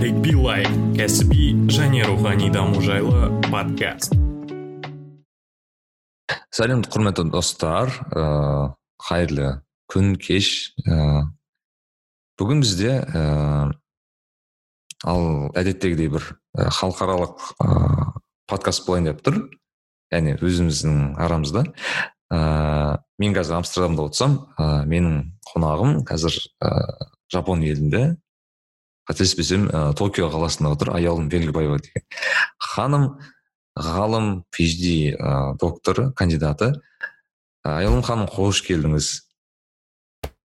тарик билай кәсіби және рухани даму жайлы подкаст. Сәлем құрметті достар ыыы қайырлы күн кеш. Ыыы бүгін бізде ыыы ал әдеттегідей бір халықаралық ыыы подкаст болайын деп тұр. Яғни өзіміздің арамызда. Ыыы мен қазір амстердамда отырсам ыыы менің қонағым қазір ыыы жапон елінде. Қателеспесем ә, токио қаласында отыр аяулым белгібаева деген. Ханым ғалым phd ә, докторы кандидаты. Аяулым ханым қош келдіңіз.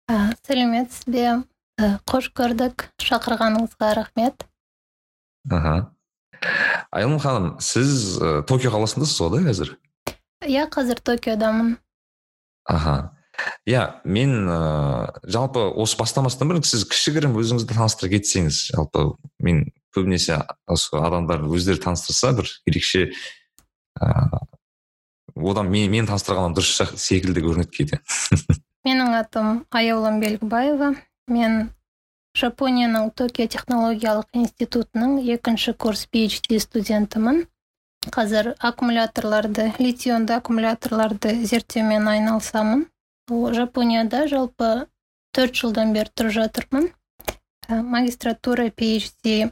Ә, сәлеметсіз бе қош көрдік. Шақырғаныңызға рахмет. Аха. Аяулым ханым сіз ә, токио қаласындасыз ғой да қазір? Иә қазір токиодамын. Аха. Иә мен ыыы жалпы осы бастамастан бұрын сіз кішігірім өзіңізді таныстыра кетсеңіз жалпы мен көбінесе осы адамдар өздері таныстырса бір ерекше ыыы одан мен, мен таныстырғаным дұрыс секілді көрінеді кейде. Менің атым аяулым белгібаева. Мен жапонияның токио технологиялық институтының екінші курс phd студентімін. Қазір аккумуляторларды литий ионды аккумуляторларды зерттеумен айналысамын. Жапонияда жалпы төрт жылдан бері тұрып жатырмын. Ә, магистратура phd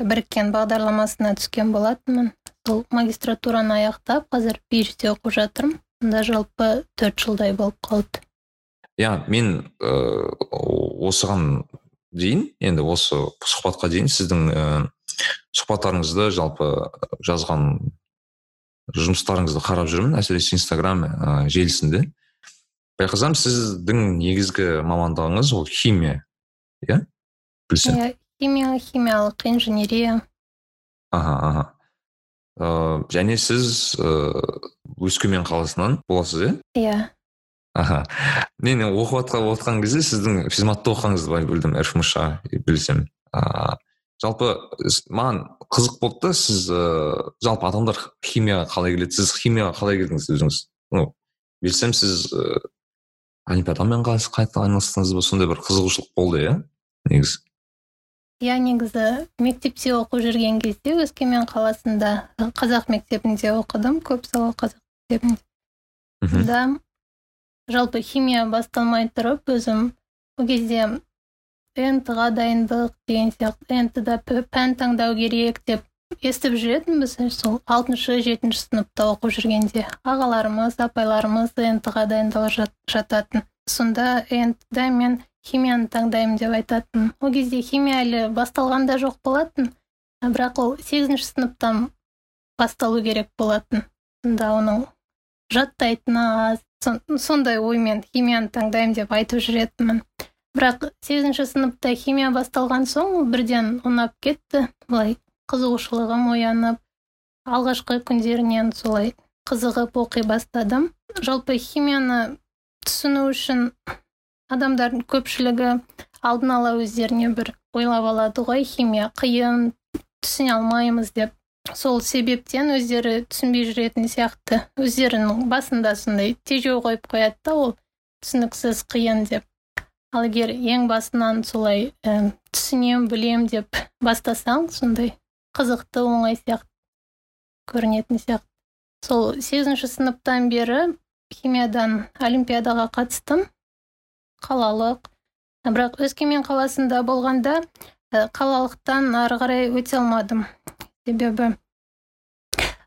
біріккен бағдарламасына түскен болатынмын. Сол магистратураны аяқтап қазір phd оқып жатырмын. Сонда жалпы төрт жылдай болып қалды. Иә мен ыыы осыған дейін енді осы сұхбатқа дейін сіздің ііі сұхбаттарыңызды жалпы жазған жұмыстарыңызды қарап жүрмін. Әсіресе инстаграм ә, желісінде. Байқасам сіздің негізгі мамандығыңыз ол химия иә? Білсем иә химия химиялық инженерия. Аха аха. Ыыы және сіз ыыы өскемен қаласынан боласыз иә? Иә. Аха. Мен оқып отқан кезде сіздің физматта оқығаныңызды білдім рфмш білсем. Ыыы жалпы маған қызық болды да сіз ыыы жалпы адамдар химияға қалай келеді? Сіз химияға қалай келдіңіз өзіңіз? Ну білсем сіз олимпиадамен қайта айналыстыңыз ба сондай бір қызығушылық болды иә негізі? Иә негізі. Мектепте оқып жүрген кезде өскемен қаласында қазақ мектебінде оқыдым көп сала қазақ мектебінде. Да. Жалпы химия басталмай тұрып өзім ол кезде нт ға дайындық деген сияқты нт да пән таңдау керек деп естіп жүретінбіз сол алтыншы жетінші сыныпта оқып жүргенде ағаларымыз апайларымыз нт ға дайындалып жататын. Сонда нт да мен химияны таңдаймын деп айтатын. Ол кезде химия әлі басталған да жоқ болатын бірақ ол сегізінші сыныптан басталу керек болатын. Сонда оның жаттайтыны аз. Сондай оймен химияны таңдаймын деп айтып жүретінмін. Бірақ сегізінші сыныпта химия басталған соң бірден ұнап кетті. Былай қызығушылығым оянып алғашқы күндерінен солай қызығып оқи бастадым. Жалпы химияны түсіну үшін адамдардың көпшілігі алдын ала өздеріне бір ойлап алады ғой химия қиын түсіне алмаймыз деп. Сол себептен өздері түсінбей жүретін сияқты өздерінің басында сондай тежеу қойып қояды да ол түсініксіз қиын деп. Ал егер ең басынан солай ә, түсінем білем деп бастасаң сондай қызықты оңай сияқты көрінетін сияқты. Сол сегізінші сыныптан бері химиядан олимпиадаға қатыстым. Қалалық. Бірақ өскемен қаласында болғанда ә, қалалықтан ары қарай өте алмадым. Себебі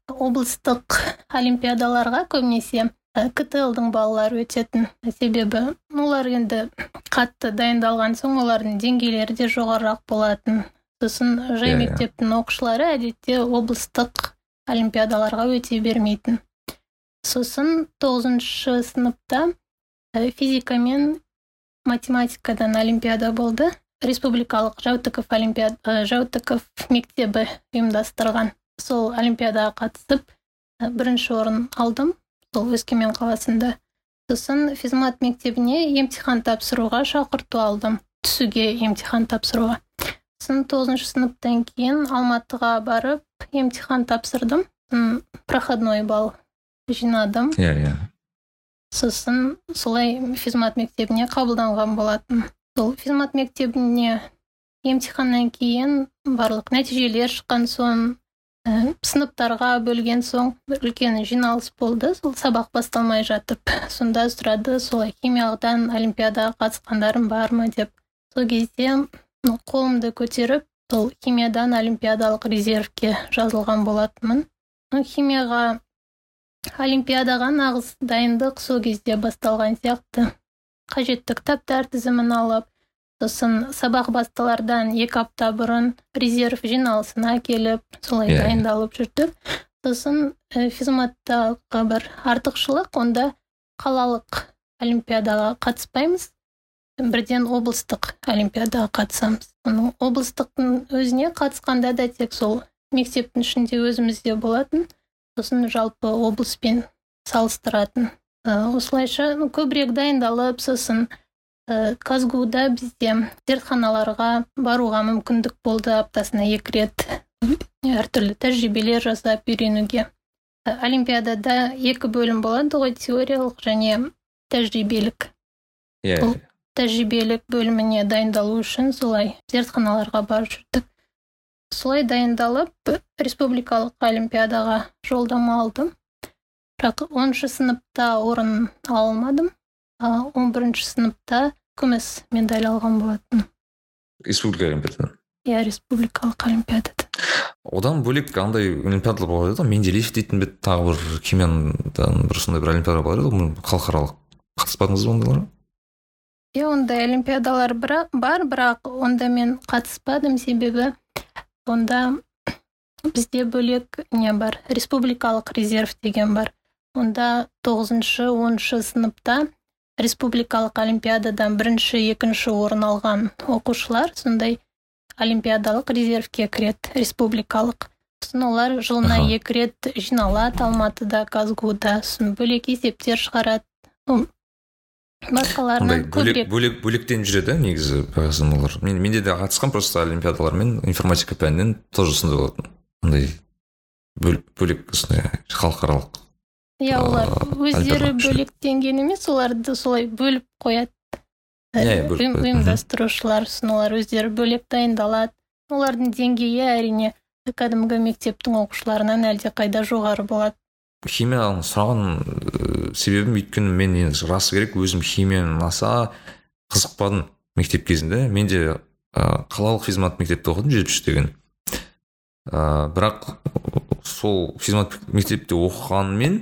облыстық олимпиадаларға көбінесе ктл балалары өтетін. Себебі олар енді қатты дайындалған соң олардың деңгейлері де жоғарырақ болатын. Сосын жай yeah, иә, иә. мектептің оқушылары әдетте облыстық олимпиадаларға өте бермейтін. Сосын тоғызыншы сыныпта физика мен математикадан олимпиада болды. Республикалық жаутыков олимпиад жаутыков мектебі ұйымдастырған. Сол олимпиадаға қатысып бірінші орын алдым сол өскемен қаласында. Сосын физмат мектебіне емтихан тапсыруға шақырту алдым. Түсуге емтихан тапсыруға. Сосын тоғызыншы сыныптан кейін алматыға барып емтихан тапсырдым. Проходной балл жинадым. Иә иә. Сосын солай физмат мектебіне қабылданған болатын сол физмат мектебіне емтиханнан кейін барлық нәтижелер шыққан соң ә, сыныптарға бөлген соң бір үлкен жиналыс болды. Сол сабақ басталмай жатып сонда сұрады солай химиядан олимпиадаға қатысқандарың бар ма деп. Сол кезде қолымды көтеріп сол химиядан олимпиадалық резервке жазылған болатынмын. Химияға олимпиадаға нағыз дайындық сол кезде басталған сияқты. Қажетті кітаптар тізімін алып сосын сабақ басталардан екі апта бұрын резерв жиналысына келіп солай Иә, иә. дайындалып жүрдік сосын ә, физматтағы бір артықшылық онда қалалық олимпиадаға қатыспаймыз. Бірден облыстық олимпиадаға қатысамыз. Оның облыстықтың өзіне қатысқанда да тек сол мектептің ішінде өзімізде болатын. Сосын жалпы облыспен салыстыратын. Ә, осылайша ну, көбірек дайындалып сосын ә, казгуда бізде зертханаларға баруға мүмкіндік болды аптасына екі рет. Әртүрлі тәжірибелер жасап үйренуге. Ә, олимпиадада екі бөлім болады ғой теориялық және тәжірибелік. Иә Бұл- тәжірибелік бөліміне дайындалу үшін солай зертханаларға барып жүрдік. Солай дайындалып республикалық олимпиадаға жолдама алдым. Бірақ оныншы сыныпта орын ала алмадым. А он бірінші сыныпта күміс медаль алған болатын. Республика олимпиададан иә республикалық олимпиадада. Одан бөлек андай олимпиадалар болар еді ғой менделеев дейтін бе тағы бір химиядан бір сондай бір олимпиада болар еді ғой халықаралық қатыспадыңыз ба ондайларға? Иә ондай олимпиадалар бар бірақ онда мен қатыспадым. Себебі онда бізде бөлек не бар? Республикалық резерв деген бар. Онда тоғызыншы оныншы сыныпта республикалық олимпиададан бірінші екінші орын алған оқушылар сондай олимпиадалық резервке кіреді. Республикалық сосын олар жылына екі рет жиналады алматыда казгуда сосын бөлек есептер шығарады. Басқаларынан көбірек. бөлек бөлектеніп жүреді негізі олар. Мен менде де қатысқан просто олимпиадалармен информатика пәнінен тоже сондай болатын. Андай бөл- бөлек осындай халықаралық иә олар өздері бөлектенген емес оларды солай бөліп қояды. Иә, иә, ұйымдастырушылар сосын олар өздері бөлек дайындалады. Олардың деңгейі әрине кәдімгі мектептің оқушыларынан әлдеқайда жоғары болады. Химияны сұраған себебім өйткені мен енді расы керек өзім химиямен аса қызықпадым мектеп кезінде. Мен де ә, қалалық физмат мектепте оқыдым жетпіс үш деген. Ә, бірақ сол физмат мектепте оқығанмен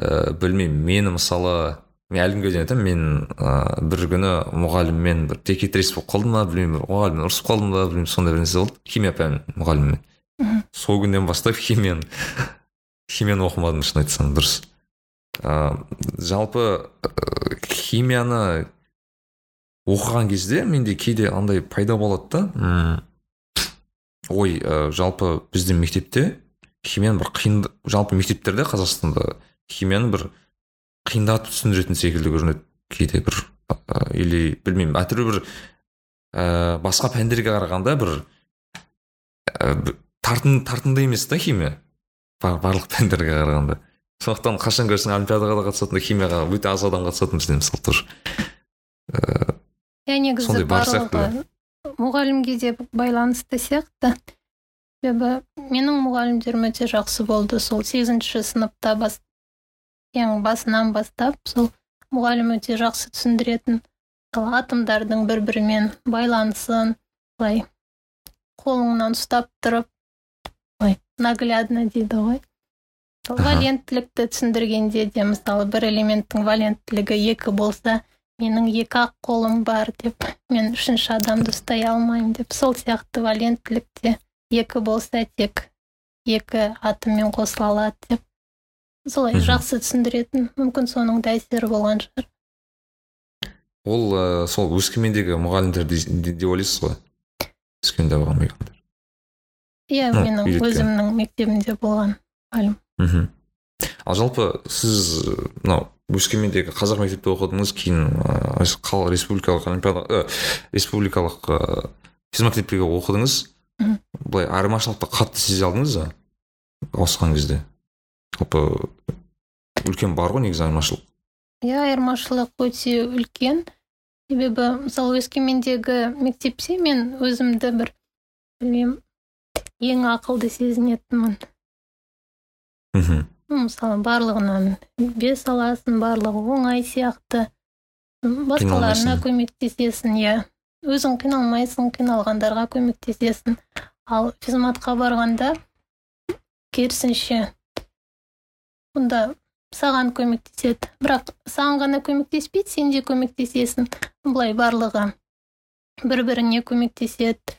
ә, білмеймін мені мысалы мен әлі күнге дейін айтамын мен ә, бір күні мұғаліммен бір текетірес болып қалдым ба білмеймін бір мұғаліммен ұрысып қалдым ба білмеймін сондай бір нәрсе болды химия пән мұғаліммен. Мгм. сол күннен бастап химияны химияны оқымадым шын айтсам дұрыс. Ә, жалпы ә, химияны оқыған кезде менде кейде андай пайда болады да. М, ой ә, жалпы біздің мектепте химияны бір қиын жалпы мектептерде қазақстанда химияны бір қиындатып түсіндіретін секілді көрінеді. Кейде бір ә, или білмеймін әртүрлі бір ә, басқа пәндерге қарағанда бір ә, тартын тартымды емес та химия. Барлық пәндерге қарағанда. Сондықтан қашан көрсең олимпиадаға да қатысатын химияға өте аз адам қатысатын бізде мысалы тоже. Ә, иә негізі барлығы мұғалімге де байланысты сияқты. Себебі менің мұғалімдерім өте жақсы болды. Сол сегізінші сыныпта бас ең басынан бастап сол мұғалім өте жақсы түсіндіретін сол атомдардың бір бірімен байланысын былай қолыңнан ұстап тұрып наглядно дейді ғой. Валенттілікті түсіндіргенде де мысалы бір элементтің валенттілігі екі болса менің екі ақ қолым бар деп мен үшінші адамды ұстай алмаймын деп сол сияқты валенттілікте екі болса тек екі атоммен қосыла алады деп. Солай жақсы түсіндіретін. Мүмкін соның да әсері болған шығар. Ол ә, сол өскемендегі мұғалімдер де- де- деп ойлайсыз ғой? Өскеменде болған иә менің өзімнің мектебімде болған мұғалім мхм. Ал жалпы сіз мынау өскемендегі қазақ мектепте оқыдыңыз кейін ә, қал республикалық олимпиада ә, республикалық ә, физмектепте оқыдыңыз. Былай айырмашылықты қатты сезе алдыңыз ба ауысқан кезде? Жалпы үлкен бар ғой негізі айырмашылық. Иә айырмашылық өте үлкен. Себебі мысалы өскемендегі мектепте мен өзімді бір білмеймін ең ақылды сезінетінмін. Мхм. Мысалы барлығынан бес аласың барлығы оңай сияқты. Басқаларына көмектесесің иә. Өзің қиналмайсың қиналғандарға көмектесесің. Ал физматқа барғанда керісінше бұнда саған көмектеседі. Бірақ саған ғана көмектеспейді сен де көмектесесің. Былай барлығы бір біріне көмектеседі.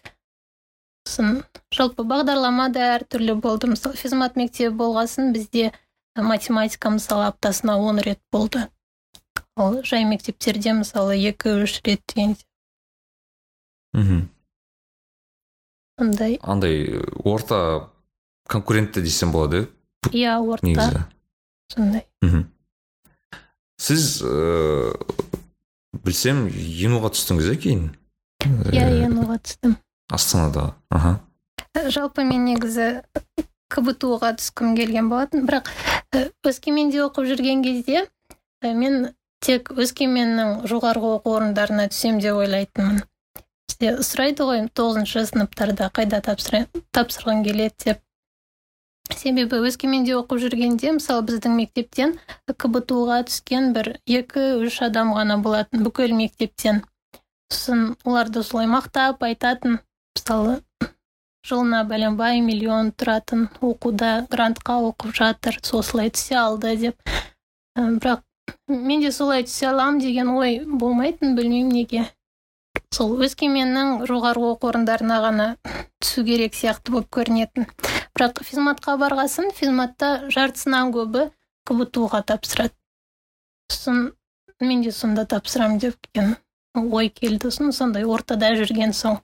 Сосын жалпы бағдарлама да әртүрлі болды. Мысалы физмат мектебі болғасын бізде математика мысалы аптасына он рет болды. Ал жай мектептерде мысалы екі үш рет деген мхм. Сондай андай орта конкурентті десем болады иә иә орта. негізі. Сондай. Мхм. Сіз ыыы білсем енуға түстіңіз иә кейін? Иә Э, енуға түстім. Астанада. Аха. Жалпы мен негізі кбту ға түскім келген болатын. Бірақ э, өскеменде оқып жүрген кезде э, мен тек өскеменнің жоғарғы оқу орындарына түсем деп ойлайтынмын. Сұрайды ғой тоғызыншы сыныптарда қайда тапсырғың келеді деп. Себебі өскеменде оқып жүргенде мысалы біздің мектептен кбту ға түскен бір екі үш адам ғана болатын бүкіл мектептен. Сосын оларды солай мақтап айтатын. Мысалы жылына бәленбай миллион тұратын оқуда грантқа оқып жатыр осылай түсе алды деп. Бірақ мен де солай түсе аламын деген ой болмайтын білмеймін неге. Сол өскеменнің жоғарғы оқу орындарына ғана түсу керек сияқты болып көрінетін. Бірақ физматқа барғасын физматта жартысынан көбі кбту ға тапсырады. Сосын мен де сонда тапсырамын деп ой келді. Сосын сондай ортада жүрген соң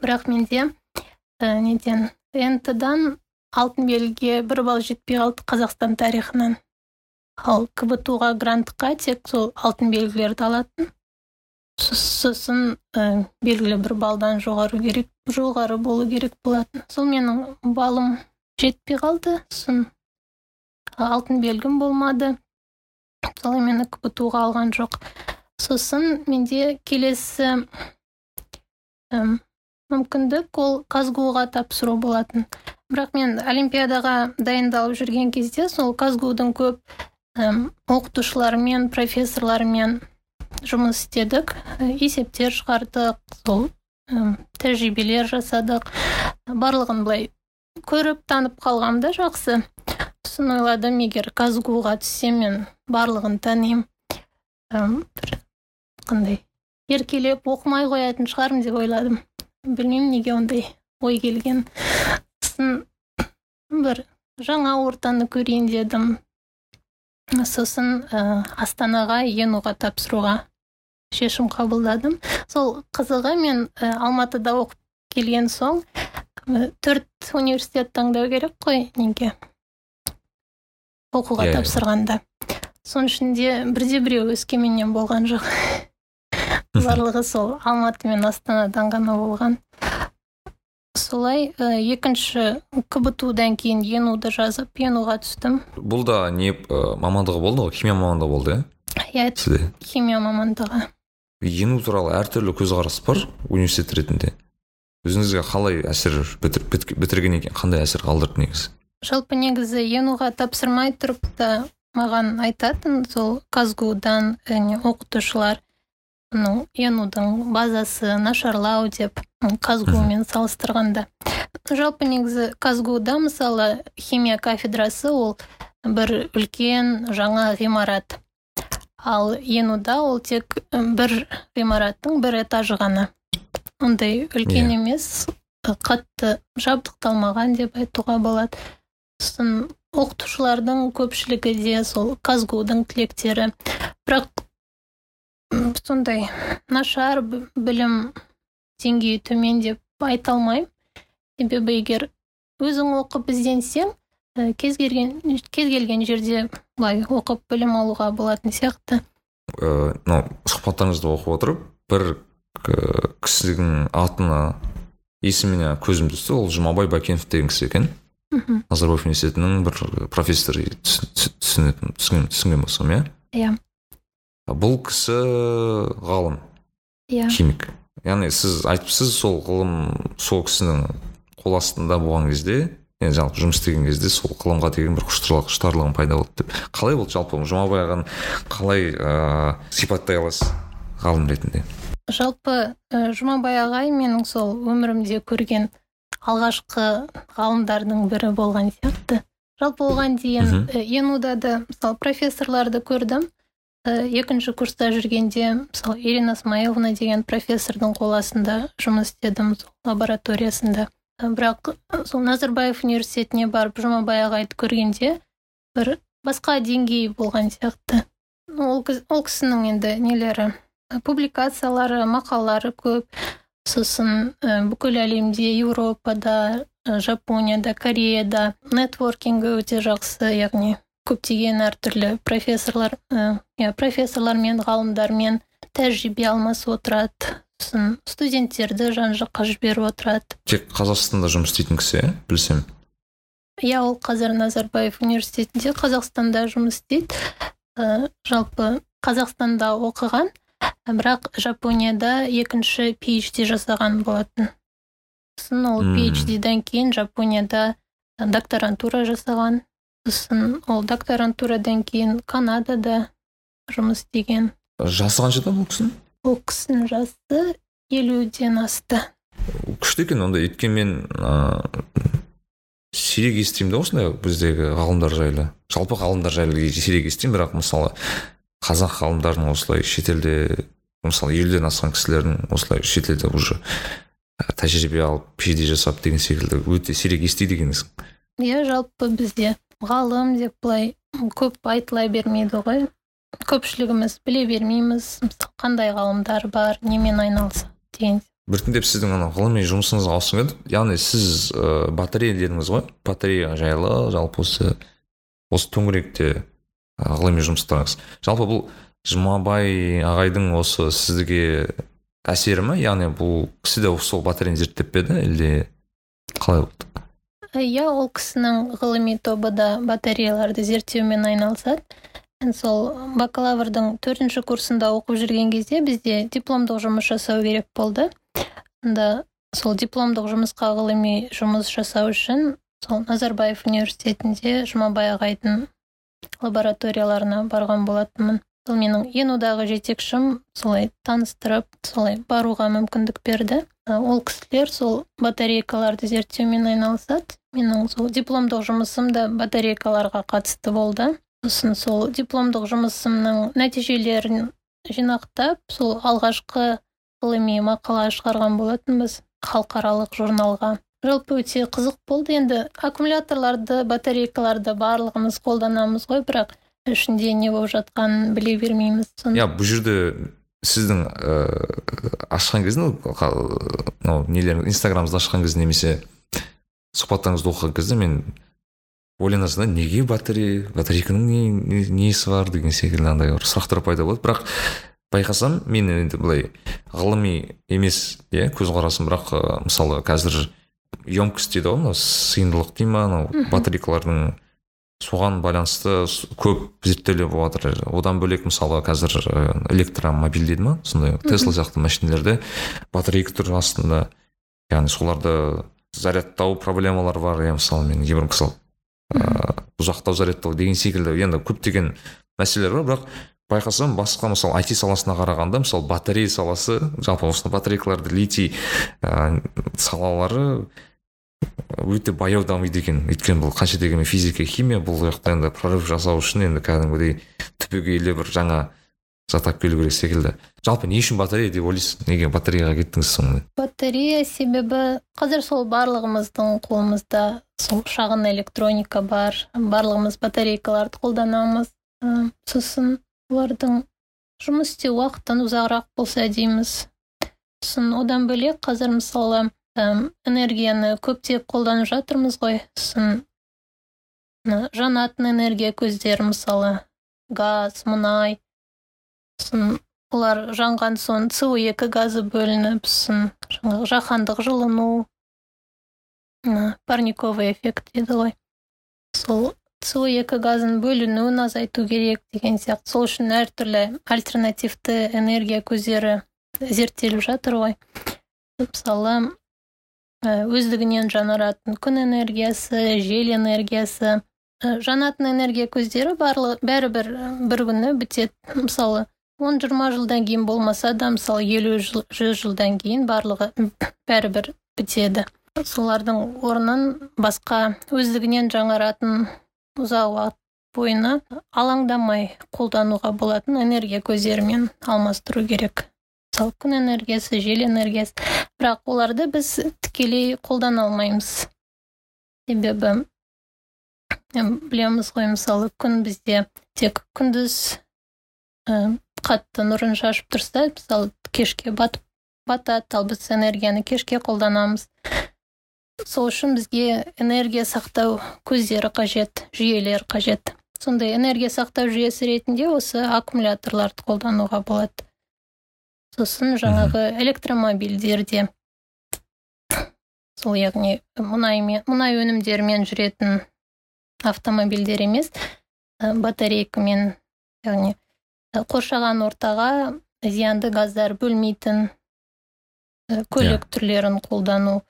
бірақ менде ә, неден нт дан алтын белгіге бір балл жетпей қалды қазақстан тарихынан. Ал кбту ға грантқа тек сол алтын белгілерді алатын. Со- сосын ә, белгілі бір балдан жоғары керек жоғары болу керек болатын. Сол менің балым жетпей қалды сосын алтын белгім болмады. Сол мені кбту ға алған жоқ. Сосын менде келесі мүмкіндік ол казгу ға тапсыру болатын. Бірақ мен олимпиадаға дайындалып жүрген кезде сол казгудың көп ім, оқытушыларымен профессорларымен жұмыс істедік есептер шығардық сол тәжірибелер жасадық. Барлығын былай көріп танып қалғам да жақсы. Сосын ойладым егер казгуға түссем мен барлығын танимын қандай еркелеп оқымай қоятын шығармын деп ойладым. Білмеймін неге ондай ой келген. Сосын бір жаңа ортаны көрейін дедім. Сосын ә, астанаға енуға тапсыруға шешім қабылдадым. Сол қызығы мен ә, алматыда оқып келген соң ә, төрт университет таңдау керек қой неге? Оқуға Иә, иә. тапсырғанда. Соның ішінде бірде біреу өскеменнен болған жоқ. Барлығы сол алматы мен астанадан ғана болған. Солай ә, екінші кбтудан кейін енуді жазып енуға түстім. Бұл да не ә, мамандығы болды ғой? Химия мамандығы болды иә? Иә сізде? химия мамандығы. Ену туралы әртүрлі көзқарас бар университет ретінде. Өзіңізге қалай әсер бітір, бітір- бітіргеннен кейін қандай әсер қалдырды негізі? Жалпы негізі енуға тапсырмай тұрып та маған айтатын сол казгудан және оқытушылар ну енудың базасы нашарлау деп м, казгумен салыстырғанда жалпы негізі казгуда мысалы химия кафедрасы ол бір үлкен жаңа ғимарат. Ал енуда ол тек бір ғимараттың бір этажы ғана. Ондай үлкен Иә. емес қатты жабдықталмаған деп айтуға болады. Сосын оқытушылардың көпшілігі де сол казгудың түлектері бірақ сондай нашар білім деңгейі төмен деп айта алмаймын. Себебі егер өзің оқып ізденсең ә, кез келген кез келген жерде былай оқып білім алуға болатын сияқты. Ә, мынау сұхбаттарыңызды оқып отырып бір кісінің атына есіміне көзім түсті. Ол жұмабай бәкенов деген кісі екен. Мхм. Назарбаев университетінің бір профессоры түс- түс- түсінетін түсінген болсам иә? Иә. Бұл кісі ғалым иә. химик. Яғни сіз айтыпсыз сол ғылым сол кісінің қол астында болған кезде енді жалпы жұмыс істеген кезде сол ғылымға деген бір құштарлық құштарлығым пайда болды деп. Қалай болды жалпы жұмабай ағаны қалай ыыы сипаттай аласыз ғалым ретінде? Жалпы ә, жұмабай ағай менің сол өмірімде көрген алғашқы ғалымдардың бірі болған сияқты. Жалпы оған дейін ә, енуда да мысалы профессорларды көрдім. ә, екінші курста жүргенде мысалы ирина смаиловна деген профессордың қол астында жұмыс істедім сол лабораториясында. Ә, бірақ сол назарбаев университетіне барып жұмабай ағайды көргенде бір басқа деңгей болған сияқты. Ол, ол кісінің енді нелері? Публикациялары мақалалары көп. Сосын бүкіл әлемде еуропада жапонияда кореяда нетворкингі өте жақсы яғни көптеген әртүрлі профессорлар ә, иә профессорлармен ғалымдармен тәжірибе алмасып отырады. Сосын студенттерді жан жаққа жіберіп отырады. Тек қазақстанда жұмыс істейтін кісі иә білсем? Иә ол қазір назарбаев университетінде қазақстанда жұмыс істейді. Ә, жалпы қазақстанда оқыған бірақ жапонияда екінші PhD жасаған болатын. Сосын ол. PhD-дан кейін жапонияда докторантура жасаған. Сосын ол докторантурадан кейін канадада жұмыс істеген. Жасы қаншада бұл кісінің? Ол кісінің жасы елуден асты. Күшті екен онда. Өйткені мен ыыы сирек естимін да осындай біздегі ғалымдар жайлы. Жалпы ғалымдар жайлы сирек естимін бірақ мысалы қазақ ғалымдарының осылай шетелде мысалы елуден асқан кісілердің осылай шетелде уже тәжірибе алып PhD жасап деген секілді өте сирек естиді екенсің. Иә жалпы бізде. Ғалым деп былай көп айтыла бермейді ғой. Көпшілігіміз біле бермейміз. Қандай ғалымдар бар немен айналысады деген. Біртіндеп сіздің ана ғылыми жұмысыңызға ауысып еді. Яғни сіз ә, батарея дедіңіз ғой. Батарея жайлы жалпы осы осы төңіректе ғылыми жұмыстарыңыз. Жалпы бұл жұмабай ағайдың осы сізге әсері ма яғни бұл кісі де сол батареяны зерттеп пе еді? Әлде қалай болды? Иә ол кісінің ғылыми тобы да батареяларды зерттеумен айналысады. Сол бакалаврдың төртінші курсында оқып жүрген кезде бізде дипломдық жұмыс жасау керек болды. Сонда сол дипломдық жұмысқа ғылыми жұмыс жасау үшін сол назарбаев университетінде жұмабай ағайдың лабораторияларына барған болатынмын. Сол менің енудағы жетекшім солай таныстырып солай баруға мүмкіндік берді. Ол кісілер сол батарейкаларды зерттеумен айналысады. Менің сол дипломдық жұмысым да батарейкаларға қатысты болды. Сосын сол дипломдық жұмысымның нәтижелерін жинақтап сол алғашқы ғылыми мақала шығарған болатынбыз халықаралық журналға. Жалпы өте қызық болды. Енді аккумуляторларды батарейкаларды барлығымыз қолданамыз ғой бірақ ішінде не болып жатқанын біле бермейміз иә бұл жерде сіздің ыыы ашқан кезде мынау нелерін инстаграмыңызды ашқан кезде немесе сұхбаттарыңызды оқыған кезде мен ойланасың да неге батарея батарейканың не, не- несі бар деген секілді андай бір сұрақтар пайда болады. Бірақ байқасам мен енді былай ғылыми емес иә көзқарасым. Бірақ ы, мысалы қазір емкость дейді ғой мынау сыйымдылық дей ма анау батарейкалардың соған байланысты көп зерттеулер болып жатыр одан бөлек мысалы қазір электромобиль дейді ма сондай тесла сияқты машиналерде батарейка тұр астында яғни соларды зарядтау проблемалар бар иә мысалы мен кейбір мысалы ыыы ұзақтау зарядтау деген секілді. Енді көптеген мәселелер бар бірақ байқасам басқа мысалы IT саласына қарағанда мысалы батарея саласы жалпы осы батарейкаларды литий ә, салалары өте баяу дамиды екен. Өйткені бұл қанша дегенмен физика химия бұл жақта енді прорыв жасау үшін енді кәдімгідей түбегейлі бір жаңа зат алып келу керек секілді. Жалпы не үшін батарея деп ойлайсыз? Неге батареяға кеттіңіз сонымен батарея себебі қазір сол барлығымыздың қолымызда сол шағын электроника бар барлығымыз батарейкаларды қолданамыз. Сосын олардың жұмыс істеу уақытын ұзағырақ болса дейміз. Сосын одан бөлек қазір мысалы энергияны көптеп қолданып жатырмыз ғой. Сосын жанатын энергия көздері мысалы газ мұнай. Сосын олар жанған соң со екі газы бөлініп сосын жаңағы жаһандық жылыну. Парниковый эффект дейді ғой. Сол со екі газын бөлінуін азайту керек деген сияқты. Сол үшін әртүрлі альтернативті энергия көздері зерттеліп жатыр ғой. Мысалы өздігінен жанаратын күн энергиясы жел энергиясы. Жанатын энергия көздері барлығы бәрібір бір күні бітеді. Мысалы он жиырма жылдан кейін болмаса да мысалы елу жыл жүз жылдан кейін барлығы бәрібір бітеді. Солардың орнын басқа өздігінен жаңаратын ұзақ уақыт бойына алаңдамай қолдануға болатын энергия көздерімен алмастыру керек. Мысалы күн энергиясы жел энергиясы. Бірақ оларды біз тікелей қолдана алмаймыз. Себебі білеміз ғой мысалы күн бізде тек күндіз ә, қатты нұрын шашып тұрса мысалы кешке батып батады ал біз энергияны кешке қолданамыз. Сол үшін бізге энергия сақтау көздері қажет жүйелер қажет. Сондай энергия сақтау жүйесі ретінде осы аккумуляторларды қолдануға болады. Сосын жаңағы электромобильдерде сол яғни мұнаймен мұнай өнімдерімен жүретін автомобильдер емес батарейкамен яғни қоршаған ортаға зиянды газдар бөлмейтін көлік түрлерін қолдану.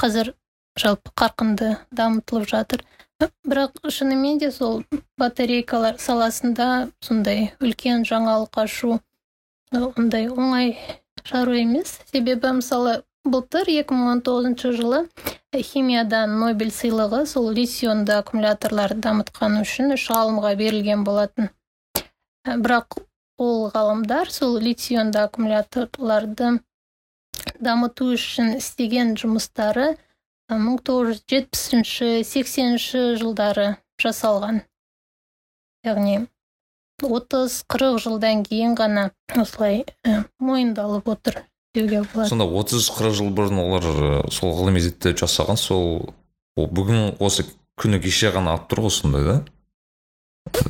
Қазір жалпы қарқынды дамытылып жатыр. Бірақ шынымен де сол батарейкалар саласында сондай үлкен жаңалық ашу ондай оңай шаруа емес. Себебі мысалы былтыр 2019 жылы химиядан нобель сыйлығы сол литионды аккумуляторларды дамытқаны үшін үш ғалымға берілген болатын. Бірақ ол ғалымдар сол литионды аккумуляторларды дамыту үшін істеген жұмыстары мың тоғыз жүз жетпісінші сексенінші жылдары жасалған. Яғни отыз қырық жылдан кейін ғана осылай мойындалып отыр деуге болады. Сонда отыз қырық жыл бұрын олар сол ғылыми зерттеу жасаған сол бүгін осы күні кеше ғана алып тұр ғой сондай да?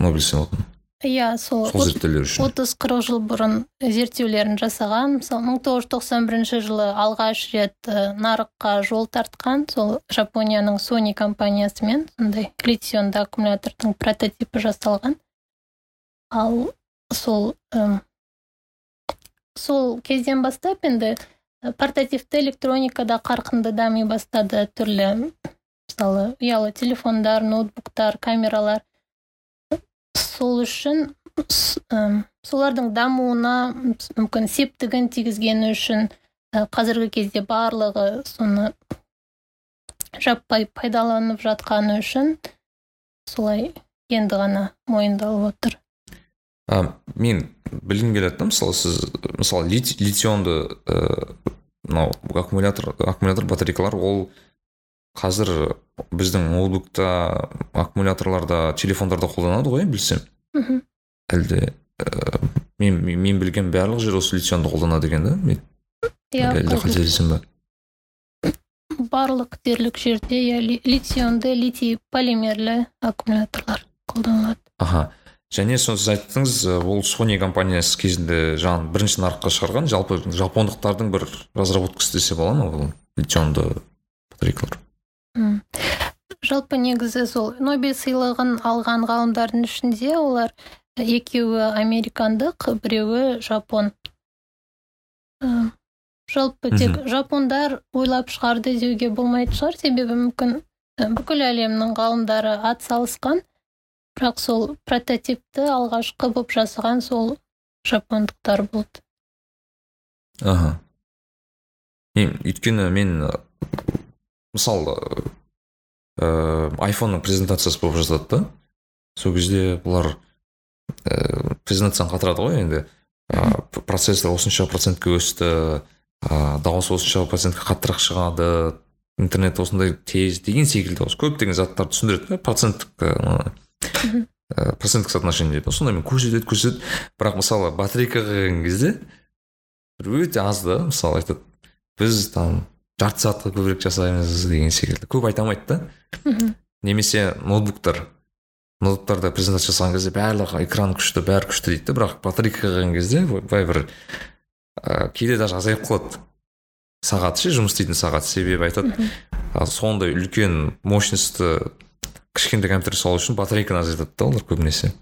Нобель сыйлығын. Иә сол сол зерттеулер үшін. отыз қырық жыл бұрын зерттеулерін жасаған мысалы мың тоғыз жүз тоқсан бірінші жылы алғаш рет нарыққа жол тартқан сол жапонияның сони компаниясымен сондай литионды аккумулятордың прототипі жасалған. Ал сол сол кезден бастап енді портативті электроникада қарқынды дами бастады. Түрлі мысалы ұялы телефондар ноутбуктар камералар. Сол үшін солардың дамуына мүмкін септігін тигізгені үшін қазіргі кезде барлығы соны жаппай пайдаланып жатқаны үшін солай енді ғана мойындалып отыр. А мен білгім келеді да мысалы сіз мысалы литионды мынау аккумулятор аккумулятор батарейкалар ол қазір біздің ноутбукта аккумуляторларда телефондарда қолданады ғой білсем. Мхм. Әлде ә, мен, мен білген барлық жер осы литионды қолданады екен да мен? Иә әлде қателесем ба барлық дерлік жерде иә литионды литий полимерлі аккумуляторлар қолданылады. Аха. Және соны сіз айттыңыз ол сони компаниясы кезінде жаңағы бірінші нарыққа шығарған. Жалпы жапондықтардың бір разработкасы десе бола ма ол литионды батарейкалар? Жалпы негізі сол нобель сыйлығын алған ғалымдардың ішінде олар екеуі американдық біреуі жапон. Жалпы тек жапондар ойлап шығарды деуге болмайтын шығар. Себебі мүмкін бүкіл әлемнің ғалымдары ат салысқан бірақ сол прототипті алғашқы болып жасаған сол жапондықтар болды. Аха. Өйткені мен мысалы ыыы айфонның презентациясы болып жатады да. Сол кезде бұлар ә, презентацияны қатырады ғой енді. Ә, процессор осынша процентке өсті ә, дауыс осынша процентке қаттырақ шығады интернет осындай тез деген секілді осы көптеген заттарды түсіндіреді да проценттік ә, проценттік соотношение дейді сондай көрсетеді көрсетеді бірақ мысалы батарейкаға келген кезде бір өте аз да мысалы айтады біз там жарты сағатқа көбірек жасаймыз деген секілді. Көп айта алмайды да. Немесе ноутбуктар ноутбуктарда презентация жасаған кезде барлығы экран күшті бәрі күшті дейді да. Бірақ батарейкаға келген кезде былай бір ә, кейде даже азайып қалады. Сағаты ше жұмыс істейтін сағат себебі айтады. Сондай үлкен мощностьті кішкентай компьютер салу үшін батарейканы азайтады да олар көбінесе.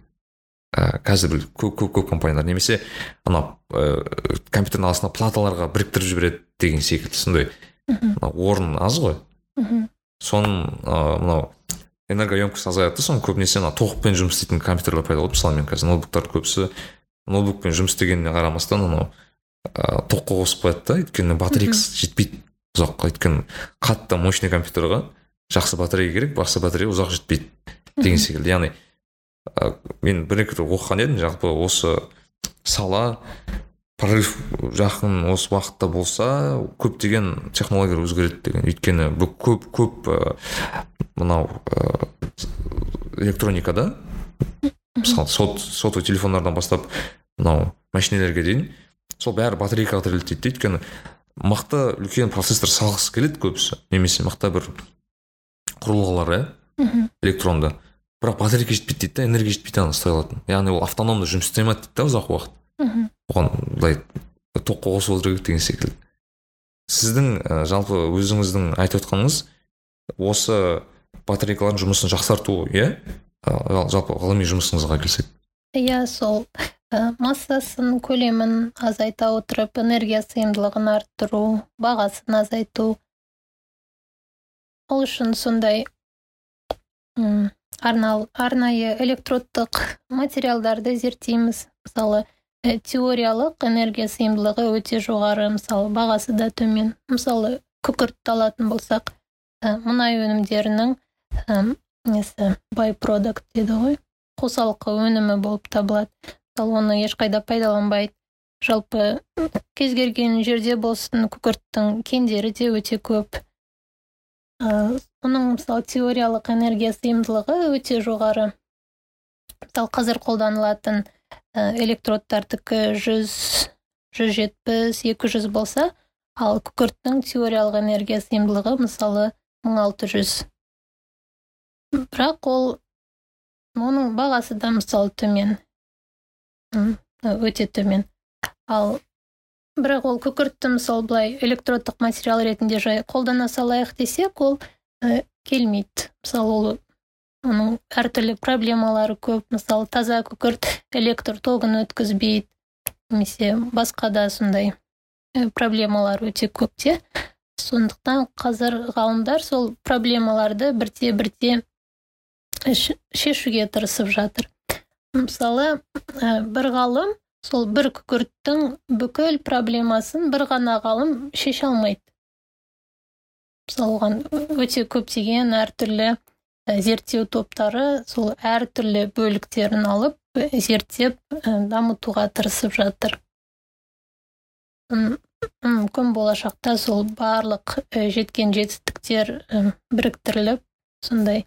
Ә, қазір көп көп көп компаниялар немесе ана ә, компьютердің астына платаларға біріктіріп жібереді деген секілді сондай. Орын аз ғой. Мхм. Соның ыыы мынау энергоемкость азаяды да соны көбінесе ана тоқпен жұмыс істейтін компьютерлер пайда болды. Мысалы мен қазір ноутбуктардың көбісі ноутбукпен жұмыс істегеніне қарамастан анау ыыы тоққа қосып қояды да. Өйткені батарейкасы жетпейді ұзаққа. Өйткені қатты мощный компьютерға. Жақсы батарея керек жақсы батарея ұзақ жетпейді деген секілді. Яғни ә, мен бір екі оқыған едім жалпы осы сала прорыв жақын осы уақытта болса көптеген технологиялар өзгереді деген. Өйткені бұл көп көп ә, мынау ә, электроникада мысалы сот сотовый телефондардан бастап мынау машинелерге дейін сол бәрі батарейкаға тіреледі дейді өйткені мықты үлкен процессор салғысы келеді көбісі. Немесе мықты бір құрылғылар иә? Электронды. Бірақ батарейка жетпейді дейді да энергия жетпейді ана ұстай алатын яғни ол автономды жұмыс істей алмайды дейді да ұзақ уақыт. Мхм оған былай тоққа қосып отыру керек деген секілді. Сіздің ә, жалпы өзіңіздің айтып отқаныңыз осы батарейкалардың жұмысын жақсарту иә? Жалпы ғылыми жұмысыңызға келсек. Иә сол. Ә, массасын көлемін азайта отырып энергия сыйымдылығын арттыру бағасын азайту ол үшін сондай арнайы электродтық материалдарды зерттейміз. Мысалы ә, теориялық энергия сыйымдылығы өте жоғары мысалы бағасы да төмен. Мысалы күкіртті алатын болсақ ә, мұнай өнімдерінің ә, несі байпродукт дейді ғой қосалқы өнімі болып табылады. Мысалы оны ешқайда пайдаланбайды жалпы кез келген жерде болсын күкірттің кендері де өте көп. Оның мысалы теориялық энергия сыйымдылығы өте жоғары. Мысалы қазір қолданылатын ә, электродтардікі жүз жүз жетпіс екі жүз болса ал күкірттің теориялық энергия сыйымдылығы мысалы мың алты жүз. Бірақ ол оның бағасы да мысалы төмен. Өте төмен. Ал бірақ ол күкіртті мысалы былай электродтық материал ретінде жай қолдана салайық десек ол ә, келмейді. Мысалы ол оның әртүрлі проблемалары көп. Мысалы таза күкірт электр тогын өткізбейді немесе басқа да сондай ә, проблемалар өте көп те. Сондықтан қазір ғалымдар сол проблемаларды бірте бірте ш- шешуге тырысып жатыр. Мысалы ә, бір ғалым сол бір күкірттің бүкіл проблемасын бір ғана ғалым шеше алмайды. Мысалы оған өте көптеген әртүрлі зерттеу топтары сол әртүрлі бөліктерін алып зерттеп дамытуға тырысып жатыр. Мүмкін болашақта сол барлық жеткен жетістіктер біріктіріліп сондай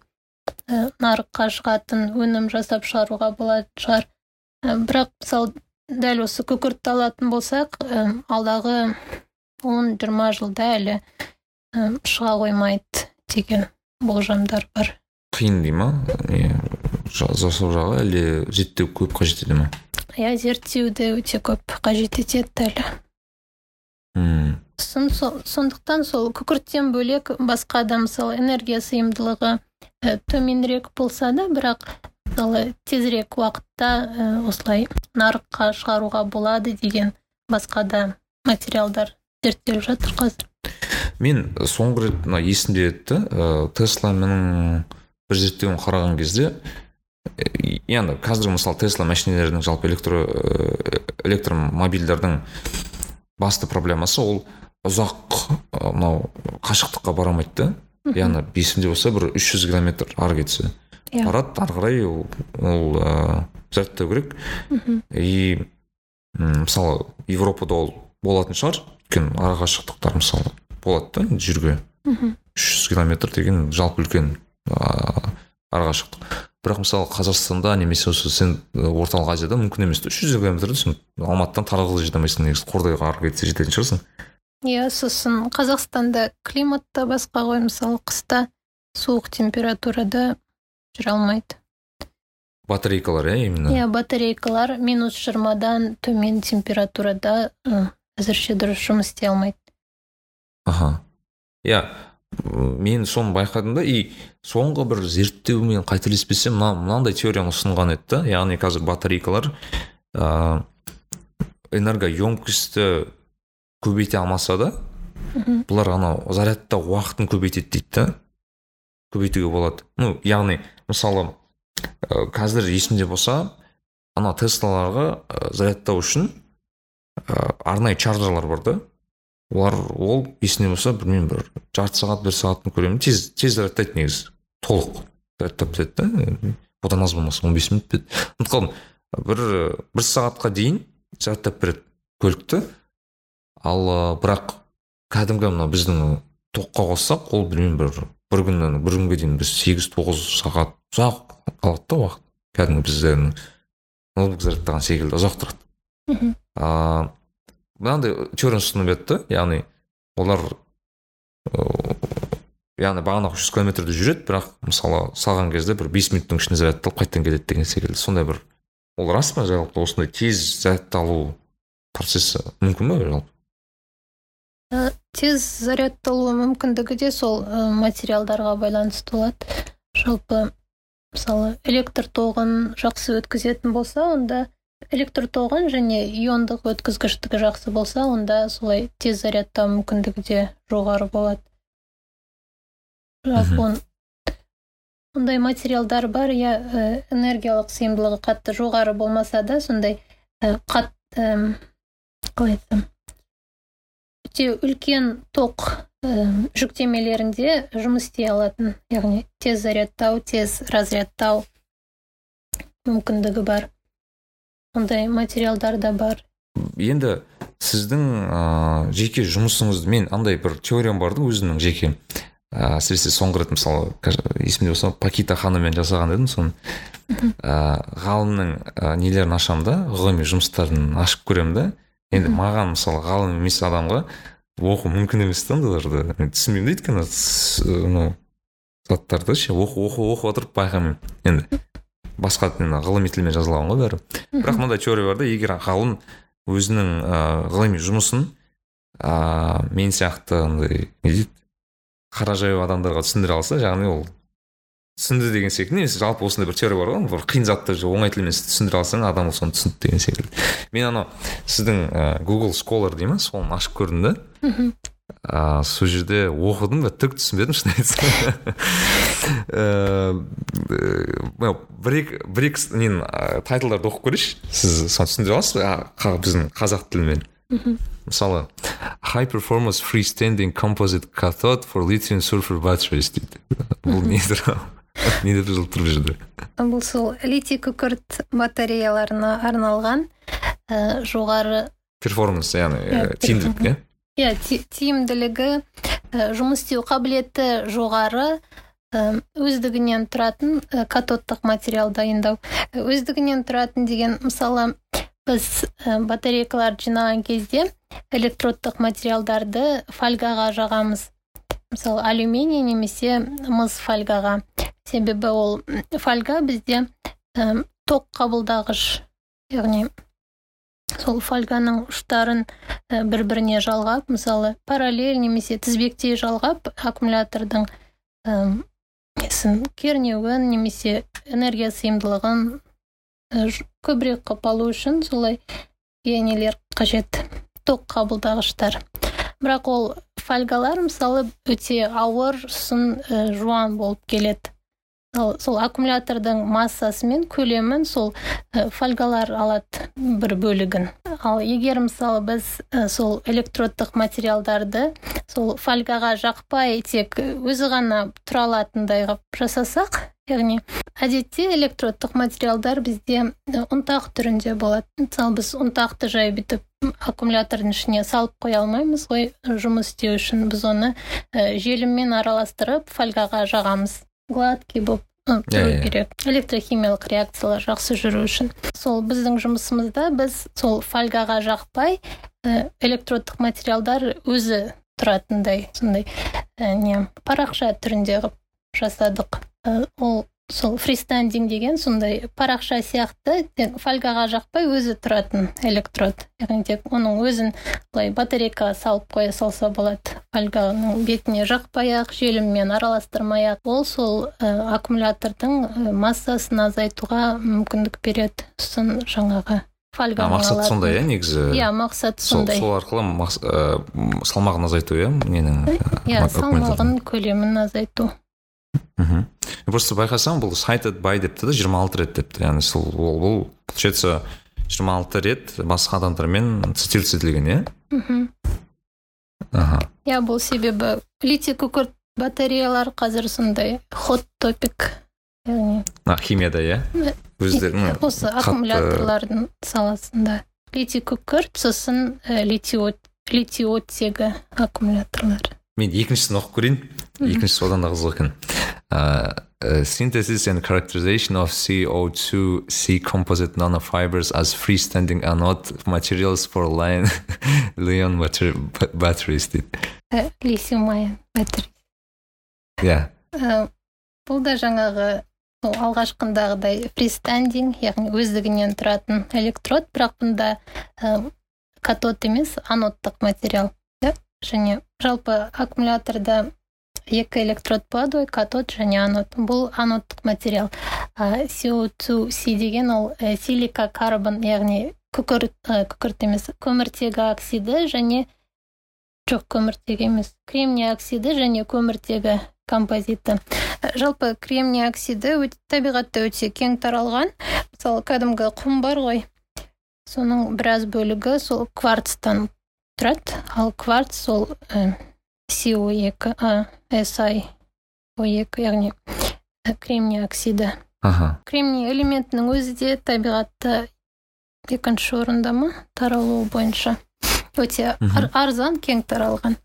нарыққа шығатын өнім жасап шығаруға болатын шығар. Бірақ мысалы дәл осы күкіртті алатын болсақ ә, алдағы 10-20 жылда әлі ә, шыға қоймайды деген болжамдар бар. Қиын дей ма? Не жа- жасау жағы әлде зерттеу көп қажет ете ма? Иә зерттеуді өте көп қажет етеді әлі. Мм. Сондықтан сол күкірттен бөлек басқа да мысалы энергия сыйымдылығы ә, төменірек болса да бірақ мысалы тезірек уақытта осылай нарыққа шығаруға болады деген басқа да материалдар зерттеліп жатыр қазір. Мен соңғы рет мына есімде еді ә, тесламның бір зерттеуін қараған кезде енді қазір мысалы тесла машинелерінің жалпы электро э, электромобильдардың басты проблемасы ол ұзақ мынау қашықтыққа бара алмайды да яғни есімде болса бір 300 километр ары кетсе. Иә. барады ары қарай ол, ол зерттеу керек и мысалы европада ол болатын шығар. Өйткені ара қашықтықтар мысалы болады да жерге. Мгм. 300 километр деген жалпы үлкен ыыы ара қашықтық бірақ мысалы қазақстанда немесе осы сен орталық азияда мүмкін емес үш жүз километрді сен алматыдан тарағылы жете алмайсың негізі қордайға ары кетсе жететін шығарсың. Иә сосын қазақстанда климат та басқа ғой. Мысалы қыста суық температурада жүре алмайды. Батарейкалар иә именно? Иә батарейкалар минус жиырмадан төмен температурада әзірше дұрыс жұмыс істей алмайды. Аха. Иә мен соны байқадым да и соңғы бір зерттеумен қателеспесем мына мынандай теорияны ұсынған еді да яғни қазір батарейкалар ыыы энергоемкостьті көбейте алмаса да бұлар анау зарядтау уақытын көбейтеді дейді да көбейтуге болады. Ну яғни мысалы ә, қазір есімде болса ана теслаларға зарядтау үшін ә, арнайы чарджерлар бар да. Олар ол есімде болса білмеймін бір жарты сағат бір сағаттың көлемінде тез тез зарядтайды негізі. Толық зарядтап бітеді да. Одан аз болмаса он бес минут пе ұмытып қалдым. Бір бір сағатқа дейін зарядтап береді көлікті. Ал бірақ кәдімгі мына біздің тоққа қоссақ ол білмеймін бір бір күннен бір күнге дейін біз сегіз тоғыз сағат ұзақ қалады да уақыт. Кәдімгі біздің ноутбук зарядтаған секілді ұзақ тұрады. Мхм. Ыыы мынандай теорияны ұсынып еді яғни олар ыыы, яғни бағанағы жүз километрді жүреді бірақ мысалы салған кезде бір бес минуттың ішінде зарядталып қайтадан келеді деген секілді. Сондай бір ол рас па жалпы осындай тез зарядталу процесі мүмкін ба жалпы? Тез зарядталу мүмкіндігі де сол ә, материалдарға байланысты болады. Жалпы мысалы электр тоғын жақсы өткізетін болса онда электр тоғын және иондық өткізгіштігі жақсы болса онда солай тез зарядтау мүмкіндігі де жоғары болады. Жалпы ондай материалдар бар иә ә, энергиялық сыйымдылығы қатты жоғары болмаса да сондай қат қалай айтсам? Өте үлкен ток ә, жүктемелерінде жұмыс істей алатын. Яғни тез зарядтау тез разрядтау мүмкіндігі бар. Ондай материалдар да бар. Енді сіздің ыыы жеке жұмысыңызды мен андай бір теориям бар да өзімнің жеке. Ыыы әсіресе соңғы рет мысалы есімде болса пакита ханыммен жасаған едім соны. Ыыы ғалымның ы, нелерін ашамын да ғылыми жұмыстарын ашып көремін да. Енді маған мысалы ғалым емес адамға оқу мүмкін емес та ондайларды мен түсінбеймін да өйткені мынау заттарды ше оқу оқу оқып отырып байқаймын енді басқа ғылыми тілмен жазылған ғой бәрі. Бірақ мынандай теория бар да егер ғалым өзінің ыыы ғылыми жұмысын ыыы мен сияқты андай не дейді қара жаяу адамдарға түсіндіре алса яғни ол түсінді деген секілді. Немесе жалпы осындай бір теория бар ғой бір қиын затты оңай тілмен түсіндіре алсаң адам соны түсінді деген секілді. Мен анау сіздің ә, google scholar дей ма соны ашып көрдім да. Мхм. А, сол жерде оқыдым да түк түсінбедім шын айтсам. Ііі, мынау бір екі бір екі нені тайтлдарды оқып көрейінші. Сіз соны түсіндіре аласыз. Ба біздің қазақ тілімен. Мысалы high performance freestanding composite cathode for lithium sulfur batteries дейді. Бұл не тұр не деп жазылып тұр бұл сол литий күкірт батареяларына арналған ә, жоғары перформанс яғни ә, тиімділік иә иә ти- тиімділігі ә, жұмыс істеу қабілеті жоғары өздігінен тұратын катодтық материал дайындау. Өздігінен тұратын деген мысалы біз батарейкаларды жинаған кезде электродтық материалдарды фольгаға жағамыз. Мысалы алюминий немесе мыс фольгаға. Себебі ол фольга бізде ә, ток қабылдағыш. Яғни сол фольганың ұштарын ә, бір біріне жалғап мысалы параллель немесе тізбектей жалғап аккумулятордың несін кернеуін немесе энергия сыйымдылығын ә, көбірек қылып алу үшін солай нелер қажет ток қабылдағыштар. Бірақ ол фольгалар мысалы өте ауыр сын ә, жуан болып келеді. Ал сол аккумулятордың массасы мен көлемін сол ә, фольгалар алады бір бөлігін. Ал егер мысалы біз ә, сол электродтық материалдарды сол фольгаға жақпай тек өзі ғана тұра алатындай қылып жасасақ яғни әдетте электродтық материалдар бізде ұнтақ түрінде болады. Мысалы біз ұнтақты жай бүйтіп аккумулятордың ішіне салып қоя алмаймыз ғой жұмыс істеу үшін. Біз оны желіммен араластырып фольгаға жағамыз. Гладкий болып тұру керек электрохимиялық реакциялар жақсы жүру үшін сол біздің жұмысымызда біз сол фольгаға жақпай ә, электродтық материалдар өзі тұратындай сондай ә, не парақша түрінде қылып жасадық Ә, ол сол фристандинг деген сондай парақша сияқты тек фольгаға жақпай өзі тұратын электрод. Яғни тек оның өзін былай батарейкаға салып қоя салса болады. Фольганың бетіне жақпай ақ желіммен араластырмай ақ ол сол ә, аккумулятордың массасын азайтуға мүмкіндік береді сосын жаңағы фольга мақсат сондай иә негізі? Иә мақсат сондай. сол арқылы салмағын азайту иә? Ненің иә салмағын көлемін азайту. Мхм просто байқасам бұл cited by депті да жиырма алты рет депті. Яғни сол ол бұл получается жиырма алты рет басқа адамдармен цитироваться етілген иә? Мхм аха. Иә бұл себебі литий күкірт батареялар қазір сондай хот топик яғни. Химияда иә? Өздері осы аккумуляторлардың саласында. Литий күкірт сосын литий оттегі аккумуляторлар. Мен екіншісін оқып көрейін. Екіншісі одан да қызық екен. Uh, uh, synthesis and characterization of CO2 C composite nanofibers as freestanding anode materials for line Leon batteries дейді литиум ion battery иә бұл да жаңағы сол алғашқындағыдай фристандинг яғни өздігінен тұратын электрод бірақ бұнда ә, катод емес анодтық материал иә және жалпы аккумуляторда екі электрод болады ғой катод және анод бұл анодтық материал. CO2C деген ол силика карбон яғни күкірт күкірт емес көміртегі оксиді және жоқ көміртегі емес кремний оксиді және көміртегі композиті жалпы кремний оксиді табиғатта өте кең таралған мысалы кәдімгі құм бар ғой. Соның біраз бөлігі сол кварцтан тұрады ал кварц сол CO2 SI O2 яғни кремний оксиді аха кремний элементінің өзі де табиғатта екінші орында ма? Таралуы бойынша. Өте арзан кең таралған.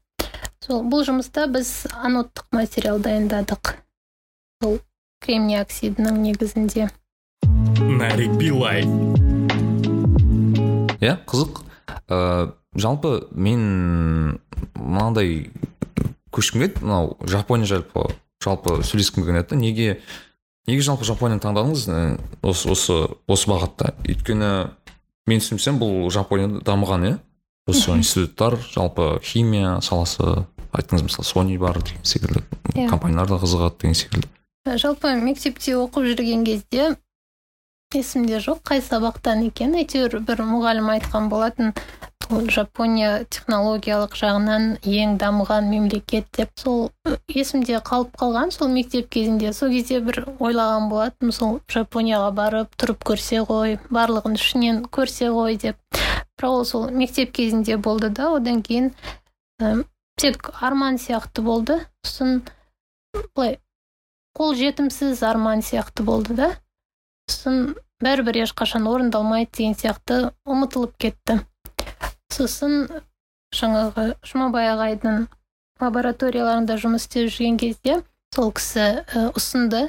Сол бұл жұмыста біз анодтық материал дайындадық. Сол кремний оксидінің негізінде. Нарик билай иә қызық. Ә, жалпы мен мынандай көшкім келеді мынау жапония жалпы жалпы сөйлескім келген еді неге неге жалпы жапонияны таңдадыңыз осы осы осы бағытта? Өйткені мен түсінсем бұл жапонияда дамыған иә? Осы институттар жалпы химия саласы айттыңыз мысалы сони бар деген секілді иә. компаниялар да қызығады деген секілді. Жалпы мектепте оқып жүрген кезде есімде жоқ қай сабақтан екен әйтеуір бір мұғалім айтқан болатын. Жапония технологиялық жағынан ең дамыған мемлекет деп сол есімде қалып қалған сол мектеп кезінде. Сол кезде бір ойлаған болатынмын сол жапонияға барып тұрып көрсе ғой барлығын ішінен көрсе ғой деп. Бірақ ол сол мектеп кезінде болды да одан кейін ә, тек арман сияқты болды. Сосын былай қол жетімсіз арман сияқты болды да. Сосын бәрібір ешқашан орындалмайды деген сияқты ұмытылып кетті. Сосын жаңағы жұмабай ағайдың лабораторияларында жұмыс істеп жүрген кезде сол кісі ұсынды.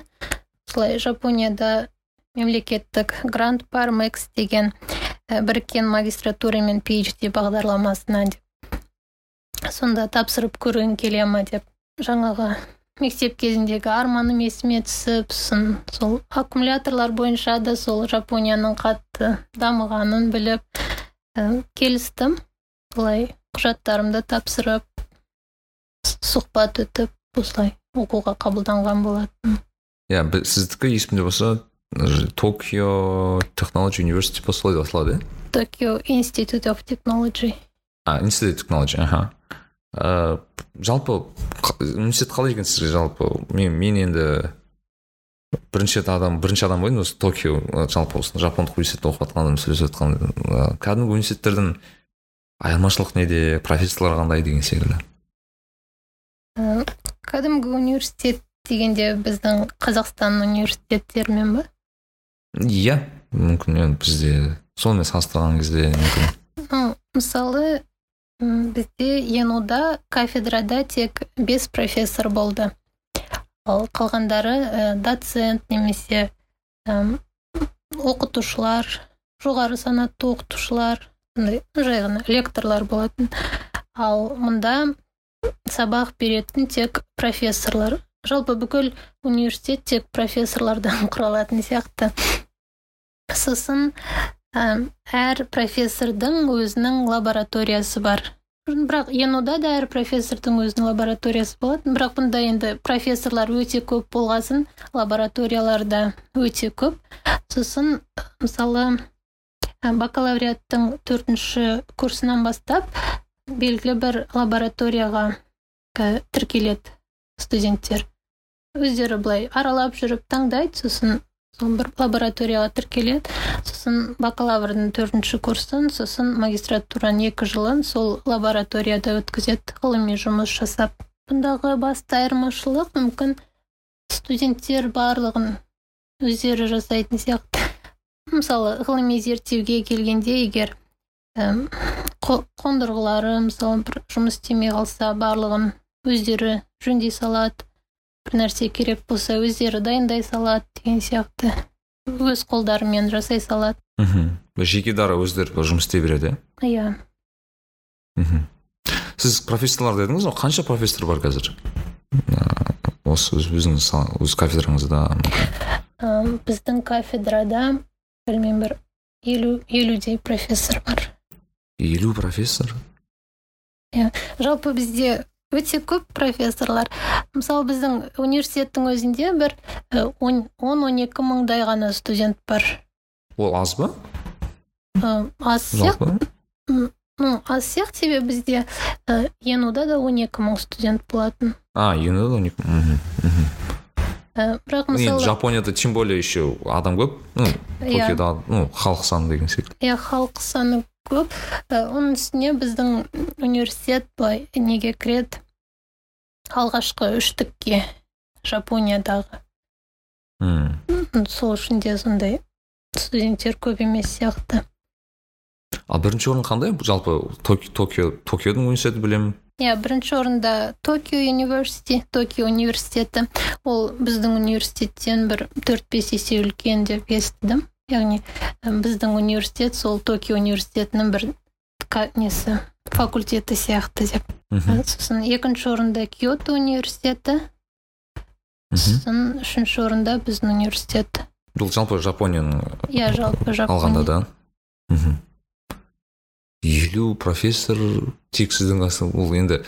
Солай жапонияда мемлекеттік грант бар мэкс деген ә, біріккен магистратура мен PhD бағдарламасына деп. Сонда тапсырып көргің келе ма деп. Жаңағы мектеп кезіндегі арманым есіме түсіп сосын сол аккумуляторлар бойынша да сол жапонияның қатты дамығанын біліп келістім. Былай құжаттарымды тапсырып сұхбат өтіп осылай оқуға қабылданған болатын. Иә yeah, сіздікі есімде болса токио технологи университи па солай басталады иә токио институт of технологи а институт технологи аха. Ә, жалпы университет қалай екен сізге? Жалпы мен, мен енді бірінші адам бірінші адам ғой осы токио жалпы осы жапондық университетте оқып жатқан адам сөйлесіп жатқан кәдімгі университеттердің айырмашылық неде профессорлар қандай деген секілді? Кәдімгі университет дегенде біздің қазақстан университеттерімен ба? Иә мүмкін енді бізде сонымен салыстырған кезде мүмкін. Мысалы бізде енуда кафедрада тек бес профессор болды. Ал қалғандары ә, доцент немесе ә, оқытушылар жоғары санатты оқытушылар жай ғана лекторлар болатын. Ал мұнда сабақ беретін тек профессорлар жалпы бүкіл университет тек профессорлардан құралатын сияқты. Сосын әр профессордың өзінің лабораториясы бар. Бірақ енуда да әр профессордың өзінің лабораториясы болатын бірақ бұнда енді профессорлар өте көп болғасын лабораториялар да өте көп. Сосын мысалы бакалавриаттың төртінші курсынан бастап белгілі бір лабораторияға тіркеледі студенттер. Өздері былай аралап жүріп таңдайды сосын сол бір лабораторияға тіркеледі. Сосын бакалаврдың төртінші курсын сосын магистратураның екі жылын сол лабораторияда өткізеді. Ғылыми жұмыс жасап. Бұндағы басты айырмашылық мүмкін студенттер барлығын өздері жасайтын сияқты. Мысалы ғылыми зерттеуге келгенде егер қондырғылары мысалы бір жұмыс істемей қалса барлығын өздері жөндей салады. Бір нәрсе керек болса өздері дайындай салады деген сияқты. Өз қолдарымен жасай салады. Мхм. Жеке дара өздері жұмыс істей береді иә? Мхм. Сіз профессорлар дедіңіз ғой қанша профессор бар қазір? Осы өзіңіз өз кафедраңызда. Біздің кафедрада білмеймін бір елу елудей профессор бар. Елу профессор? Иә. Жалпы бізде өте көп профессорлар. Мысалы біздің университеттің өзінде бір он он екі мыңдай ғана студент бар. Ол аз ба? Аз сияқты ну аз сияқты себебі бізде енуда да он екі мың студент болатын. А енуда он екі мың. Бірақ мысалы енді жапонияда тем более еще адам көп. Ну токиода ну халық саны деген секілді. Иә халық саны көп. Оның үстіне біздің университет былай неге кіреді? Алғашқы үштікке жапониядағы. Мм. Сол үшін де сондай студенттер көп емес сияқты. Ал бірінші орын қандай? Жалпы токио токиодың университеті білемін. Иә бірінші орында токио университи токио университеті. Ол біздің университеттен бір төрт бес есе үлкен деп естідім. Яғни біздің университет сол токио университетінің бір несі факультеті сияқты деп. Сосын екінші орында киото университеті сосын үшінші орында біздің университет бұл жалпы жапонияның иә жалпы жапония алғанда да? Мхм елу профессор тек сіздің ол енді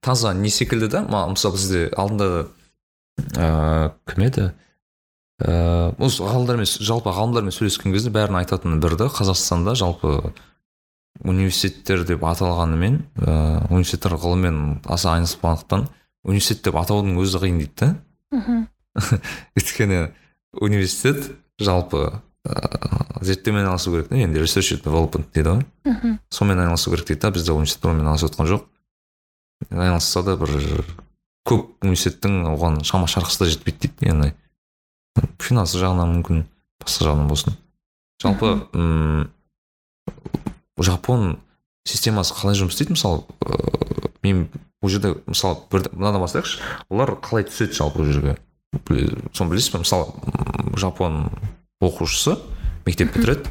таза не секілді да? Мысалы бізде алдында ыыы кім еді? Ыыы осы ғалымдармен жалпы ғалымдармен сөйлескен кезде бәрін айтатын бір да қазақстанда жалпы университеттер деп аталғанымен ыыы университеттер ғылыммен аса айналыспағандықтан университет деп атаудың өзі қиын дейді да. Мхм. Өйткені университет жалпы ыыы зерттеумен айналысу керек та енді research development дейді ғой. Мхм. Сонымен айналысу керек дейді да бізде университет онымен айналысып жатқан жоқ. Айналысса да бір көп университеттің оған шама шарқысы да жетпейді дейді яғни финансы жағынан мүмкін басқа жағынан болсын. Жалпы м жапон системасы қалай жұмыс істейді? Мысалы ыыы мен ол жерде мысалы бір мынадан бастайықшы. Олар қалай түседі жалпы ол жерге? Соны білесіз бе? Мысалы жапон оқушысы мектеп бітіреді.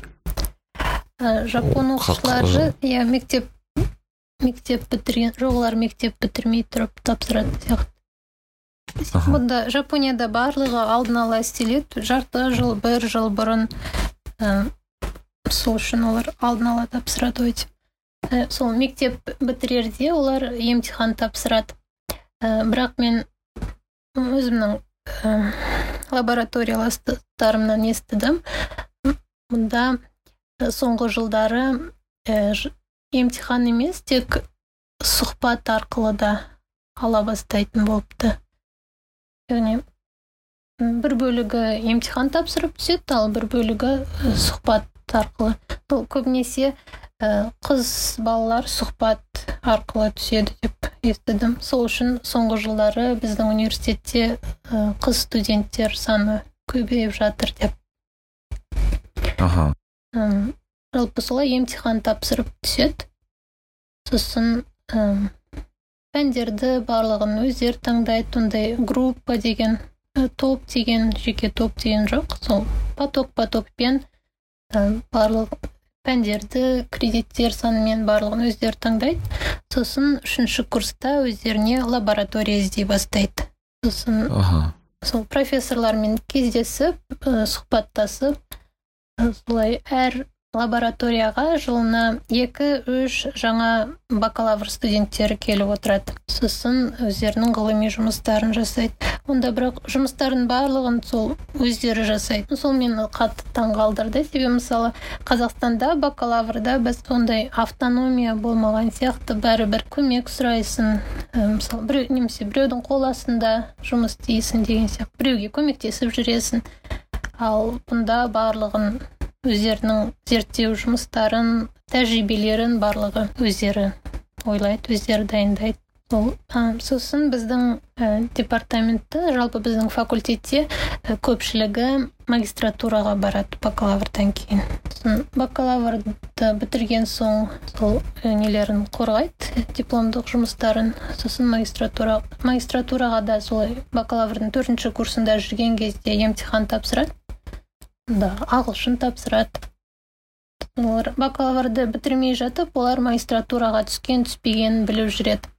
Жапон оқушылары иә мектеп мектеп бітірген жоқ олар мектеп бітірмей тұрып тапсыратын сияқты. Бұнда жапонияда барлығы алдын ала істеледі. Жарты жыл бір жыл бұрын сол үшін олар алдын ала тапсырады ғой деп. Сол мектеп бітірерде олар емтихан тапсырады. Бірақ мен өзімнің лабораторияластарымнан естідім. Мұнда соңғы жылдары емтихан емес тек сұхбат арқылы да ала бастайтын болыпты. Яғни бір бөлігі емтихан тапсырып түседі ал бір бөлігі сұхбат арқылы. Бұл көбінесе қыз балалар сұхбат арқылы түседі деп естідім. Сол үшін соңғы жылдары біздің университетте қыз студенттер саны көбейіп жатыр деп. Аха. Жалпы солай емтихан тапсырып түседі. Сосын пәндерді барлығын өздері таңдайды ондай группа деген топ деген жеке топ деген жоқ. Сол поток потокпен барлық пәндерді кредиттер санымен барлығын өздері таңдайды. Сосын үшінші курста өздеріне лаборатория іздей бастайды. Сосын аха. сол профессорлармен кездесіп ә, сұхбаттасып ә, солай әр лабораторияға жылына екі үш жаңа бакалавр студенттері келіп отырады. Сосын өздерінің ғылыми жұмыстарын жасайды. Онда бірақ жұмыстардың барлығын сол өздері жасайды. Сол мені қатты таңғалдырды. Себебі мысалы қазақстанда бакалаврда біз ондай автономия болмаған сияқты бәрібір көмек сұрайсың мысалы біреу немесе біреудің қол астында жұмыс істейсің деген сияқты. Біреуге көмектесіп жүресің. Ал бұнда барлығын өздерінің зерттеу жұмыстарын тәжірибелерін барлығы өздері ойлайды өздері дайындайды. Сол сосын біздің ә, департаментті жалпы біздің факультетте ә, көпшілігі магистратураға барады бакалаврдан кейін. Сосын бакалаврды бітірген соң сол ә, нелерін қорғайды дипломдық жұмыстарын. Сосын магистратура магистратураға да солай бакалаврдың төртінші курсында жүрген кезде емтихан тапсырады. Да ағылшын тапсырады. Олар бакалаврды бітірмей жатып олар магистратураға түскен түспегенін біліп жүреді.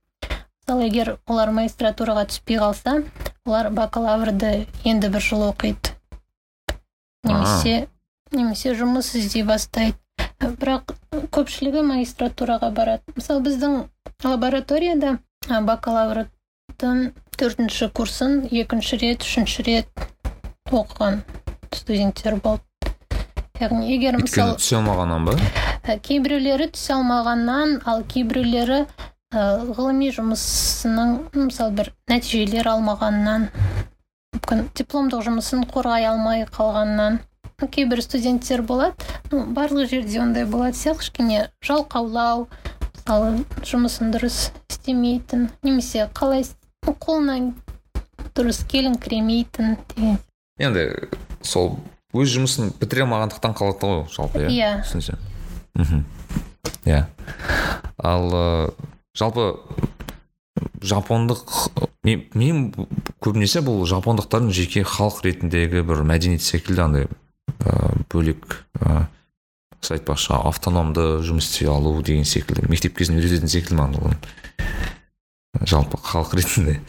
Мысалы егер олар магистратураға түспей қалса олар бакалаврды енді бір жыл оқиды. Немесе немесе жұмыс іздей бастайды. Бірақ көпшілігі магистратураға барады. Мысалы біздің лабораторияда бакалаврдың төртінші курсын екінші рет үшінші рет оқыған студенттер болды. Яғни егер мысалы түсе алмағаннан ба? Кейбіреулері түсе алмағаннан ал кейбіреулері ғылыми жұмысының мысалы бір нәтижелер алмағаннан мүмкін дипломдық жұмысын қорғай алмай қалғаннан кейбір студенттер болады. Ну барлық жерде ондай болады. Сияқты кішкене жалқаулау мысалы жұмысын дұрыс істемейтін немесе қалай қолынан дұрыс келіңкіремейтін деген. Енді сол өз жұмысын бітіре алмағандықтан қалады ғой жалпы иә? Иә. Түсінсем мхм. Иә. Ал жалпы жапондық мен, мен көбінесе бұл жапондықтардың жеке халық ретіндегі бір мәдениет секілді андай ә, бөлек ә, айтпақшы автономды жұмыс істей алу деген секілді мектеп кезінде үйрететін секілді маған ол жалпы халық ретінде.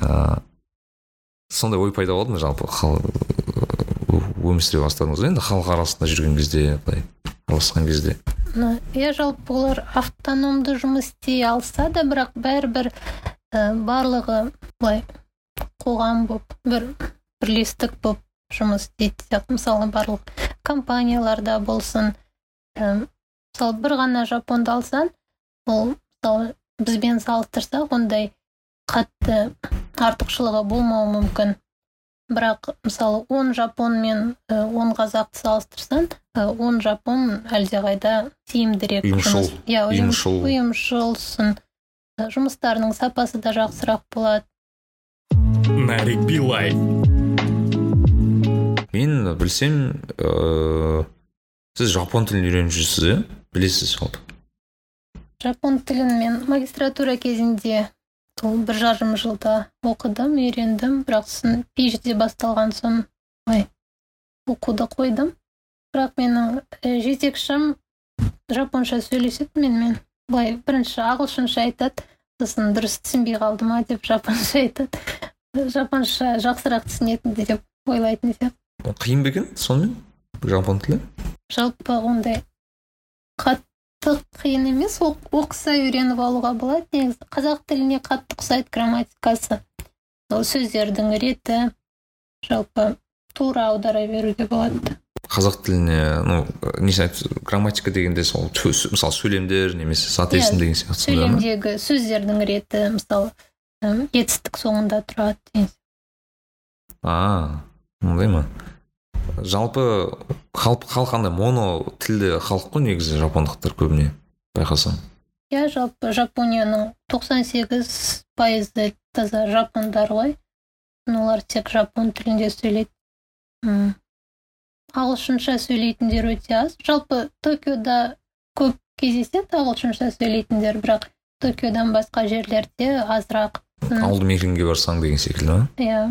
Ә, сондай ой пайда болды ма жалпы өмір сүре бастадыңыз енді халық арасында жүрген кезде былай араласқан кезде? Иә жалпы олар автономды жұмыс істей алса да бірақ бәрібір ә, барлығы былай қоғам болып бір бірлестік болып жұмыс істейді сияқты. Мысалы барлық компанияларда болсын ә, мысалы бір ғана жапонды алсаң ол мысалы бізбен салыстырсақ ондай қатты артықшылығы болмауы мүмкін. Бірақ мысалы он жапон мен он қазақты салыстырсаң он жапон әлдеқайда тиімдірек ұйымшыл. иә ұйымшыл. ұйымшылсын. Жұмыстарының сапасы да жақсырақ болады. Нарик билай. Мен білсем ыыы сіз жапон тілін үйреніп жүрсіз иә білесіз жалпы? Жапон тілін мен магистратура кезінде сол бір жарым жылда оқыдым үйрендім бірақ сосын phd басталған соң ой оқуды қойдым. Бірақ менің жетекшім жапонша сөйлеседі менімен. Былай бірінші ағылшынша айтады сосын дұрыс түсінбей қалды ма деп жапонша айтады. Жапонша жақсырақ түсінетін деп ойлайтын сияқты. Қиын ба екен сонымен? Жапон тілі? Жалпы ондай қатты қиын емес оқыса үйреніп алуға болады негізі. Қазақ тіліне қатты ұқсайды грамматикасы. Ол сөздердің реті жалпы тура аудара беруге болады. Қазақ тіліне ну несін грамматика дегенде сол мысалы сөйлемдер немесе соответственно деген сияқты сөйлемдегі сөздердің реті мысалы етістік соңында тұрады деген. А ондай ма? Жалпы халық халық андай моно тілді халық қой негізі жапондықтар көбіне байқасаң? Иә жалпы жапонияның 98 пайызы таза жапондар ғой. Олар тек жапон тілінде сөйлейді. М. Ағылшынша сөйлейтіндер өте аз. Жалпы токиода көп кездеседі ағылшынша сөйлейтіндер бірақ токиодан басқа жерлерде азырақ. Ауылды мекенге барсаң деген секілді ма? Иә.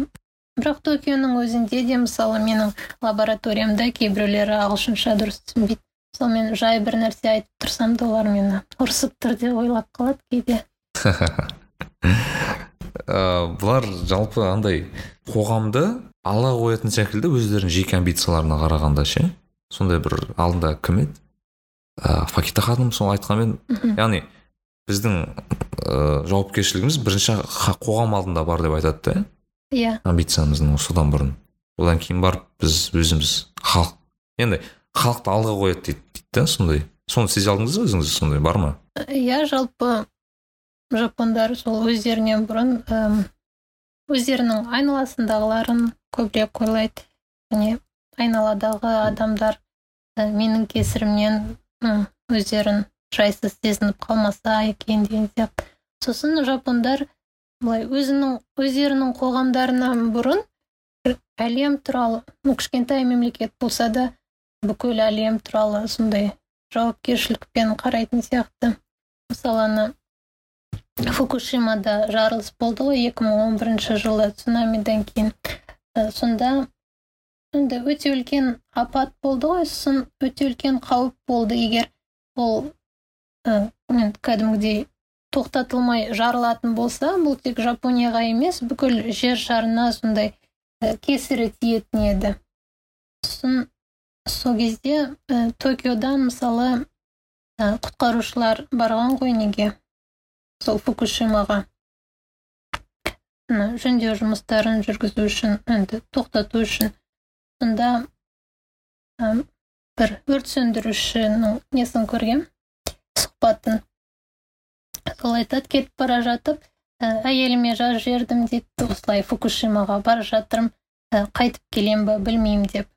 Бірақ токионың өзінде де мысалы менің лабораториямда кейбіреулері ағылшынша дұрыс түсінбейді. Мысалы мен жай бір нәрсе айтып тұрсам да олар мені ұрсып тұр деп ойлап қалады кейде. Ә, бұлар жалпы андай қоғамды алға қоятын секілді өздерінің жеке амбицияларына қарағанда ше сондай бір алдында кім еді? Ә, факита ханым сол айтқанмен яғни біздің ә, жауапкершілігіміз бірінші қоғам алдында бар деп айтады да. Иә. Амбициямыздың содан бұрын. Одан кейін барып біз өзіміз халық енді халықты алға қояды дейді дейді да сондай. Соны сезе алдыңыз ба өзіңіз сондай бар ма? Иә жалпы жапондар сол өздерінен бұрын әм, өздерінің айналасындағыларын көбірек ойлайды. Және айналадағы адамдар ә, менің кесірімнен өздерін жайсыз сезініп қалмаса екен деген сияқты. Сосын жапондар былай өзінің өздерінің қоғамдарынан бұрын әлем туралы ну кішкентай мемлекет болса да бүкіл әлем туралы сондай жауапкершілікпен қарайтын сияқты. Мысалы ана фукушимада жарылыс болды ғой 2011 жылы цунамиден кейін. Ә, сонда енді өте үлкен апат болды ғой сосын өте үлкен қауіп болды егер ол ә, кәдімгідей тоқтатылмай жарылатын болса бұл тек жапонияға емес бүкіл жер шарына сондай кесірі тиетін еді. Сосын сол кезде ә, токиодан мысалы ә, құтқарушылар барған ғой неге? Сол фукушимаға. Жөндеу жұмыстарын жүргізу үшін енді тоқтату үшін. Сонда ә, бір өрт сөндірушінің несін көргем? Сұхбатын. Айтады кетіп бара жатып ә, әйеліме жаз жердім дейді осылай фукушимаға бара жатырмын. Ә, қайтып келем ба білмеймін деп.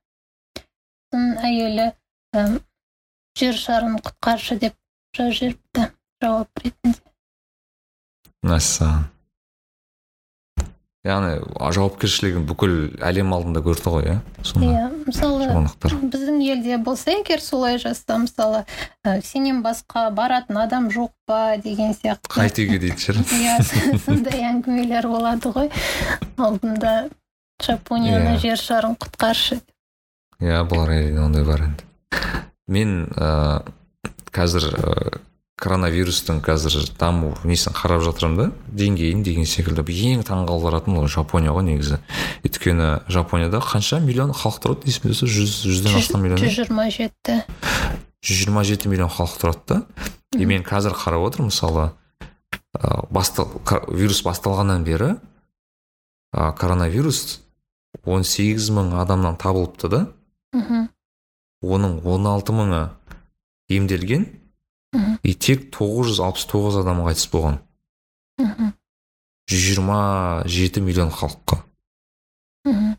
Сосын әйелі ә, жер шарын құтқаршы деп жаз жіберіпті жауап ретінде. Мәссаған. Яғни жауапкершілігін бүкіл әлем алдында көрді ғой иә? Иә мысалы біздің елде болса егер солай жазса мысалы ә, сенен басқа баратын адам жоқ па деген сияқты. Қайтеге дейтін шығар. Иә сондай әңгімелер болады ғой. Алдында жапонияны Иә. жер шарын құтқаршы иә бұлар әрине ондай бар енді. Мен ә, қазір ә, коронавирустың қазір даму несін қарап жатырмын да? Деңгейін деген секілді. Ең таңғалдыратын ол жапония ғой негізі өйткені жапонияда қанша миллион халық тұрады есімде болса жүз жүзден астам миллион жүз жиырма жеті. Жүз жиырма жеті миллион халық тұрады да. И мен қазір қарап отырмын мысалы ә, баста- ка- вирус басталғаннан бері ә, коронавирус 18 мың адамнан табылыпты да. Мхм. Оның 16 мыңы емделген мхм. и тек 969 адам қайтыс болған. Мхм. 127 миллион халыққа. Мхм.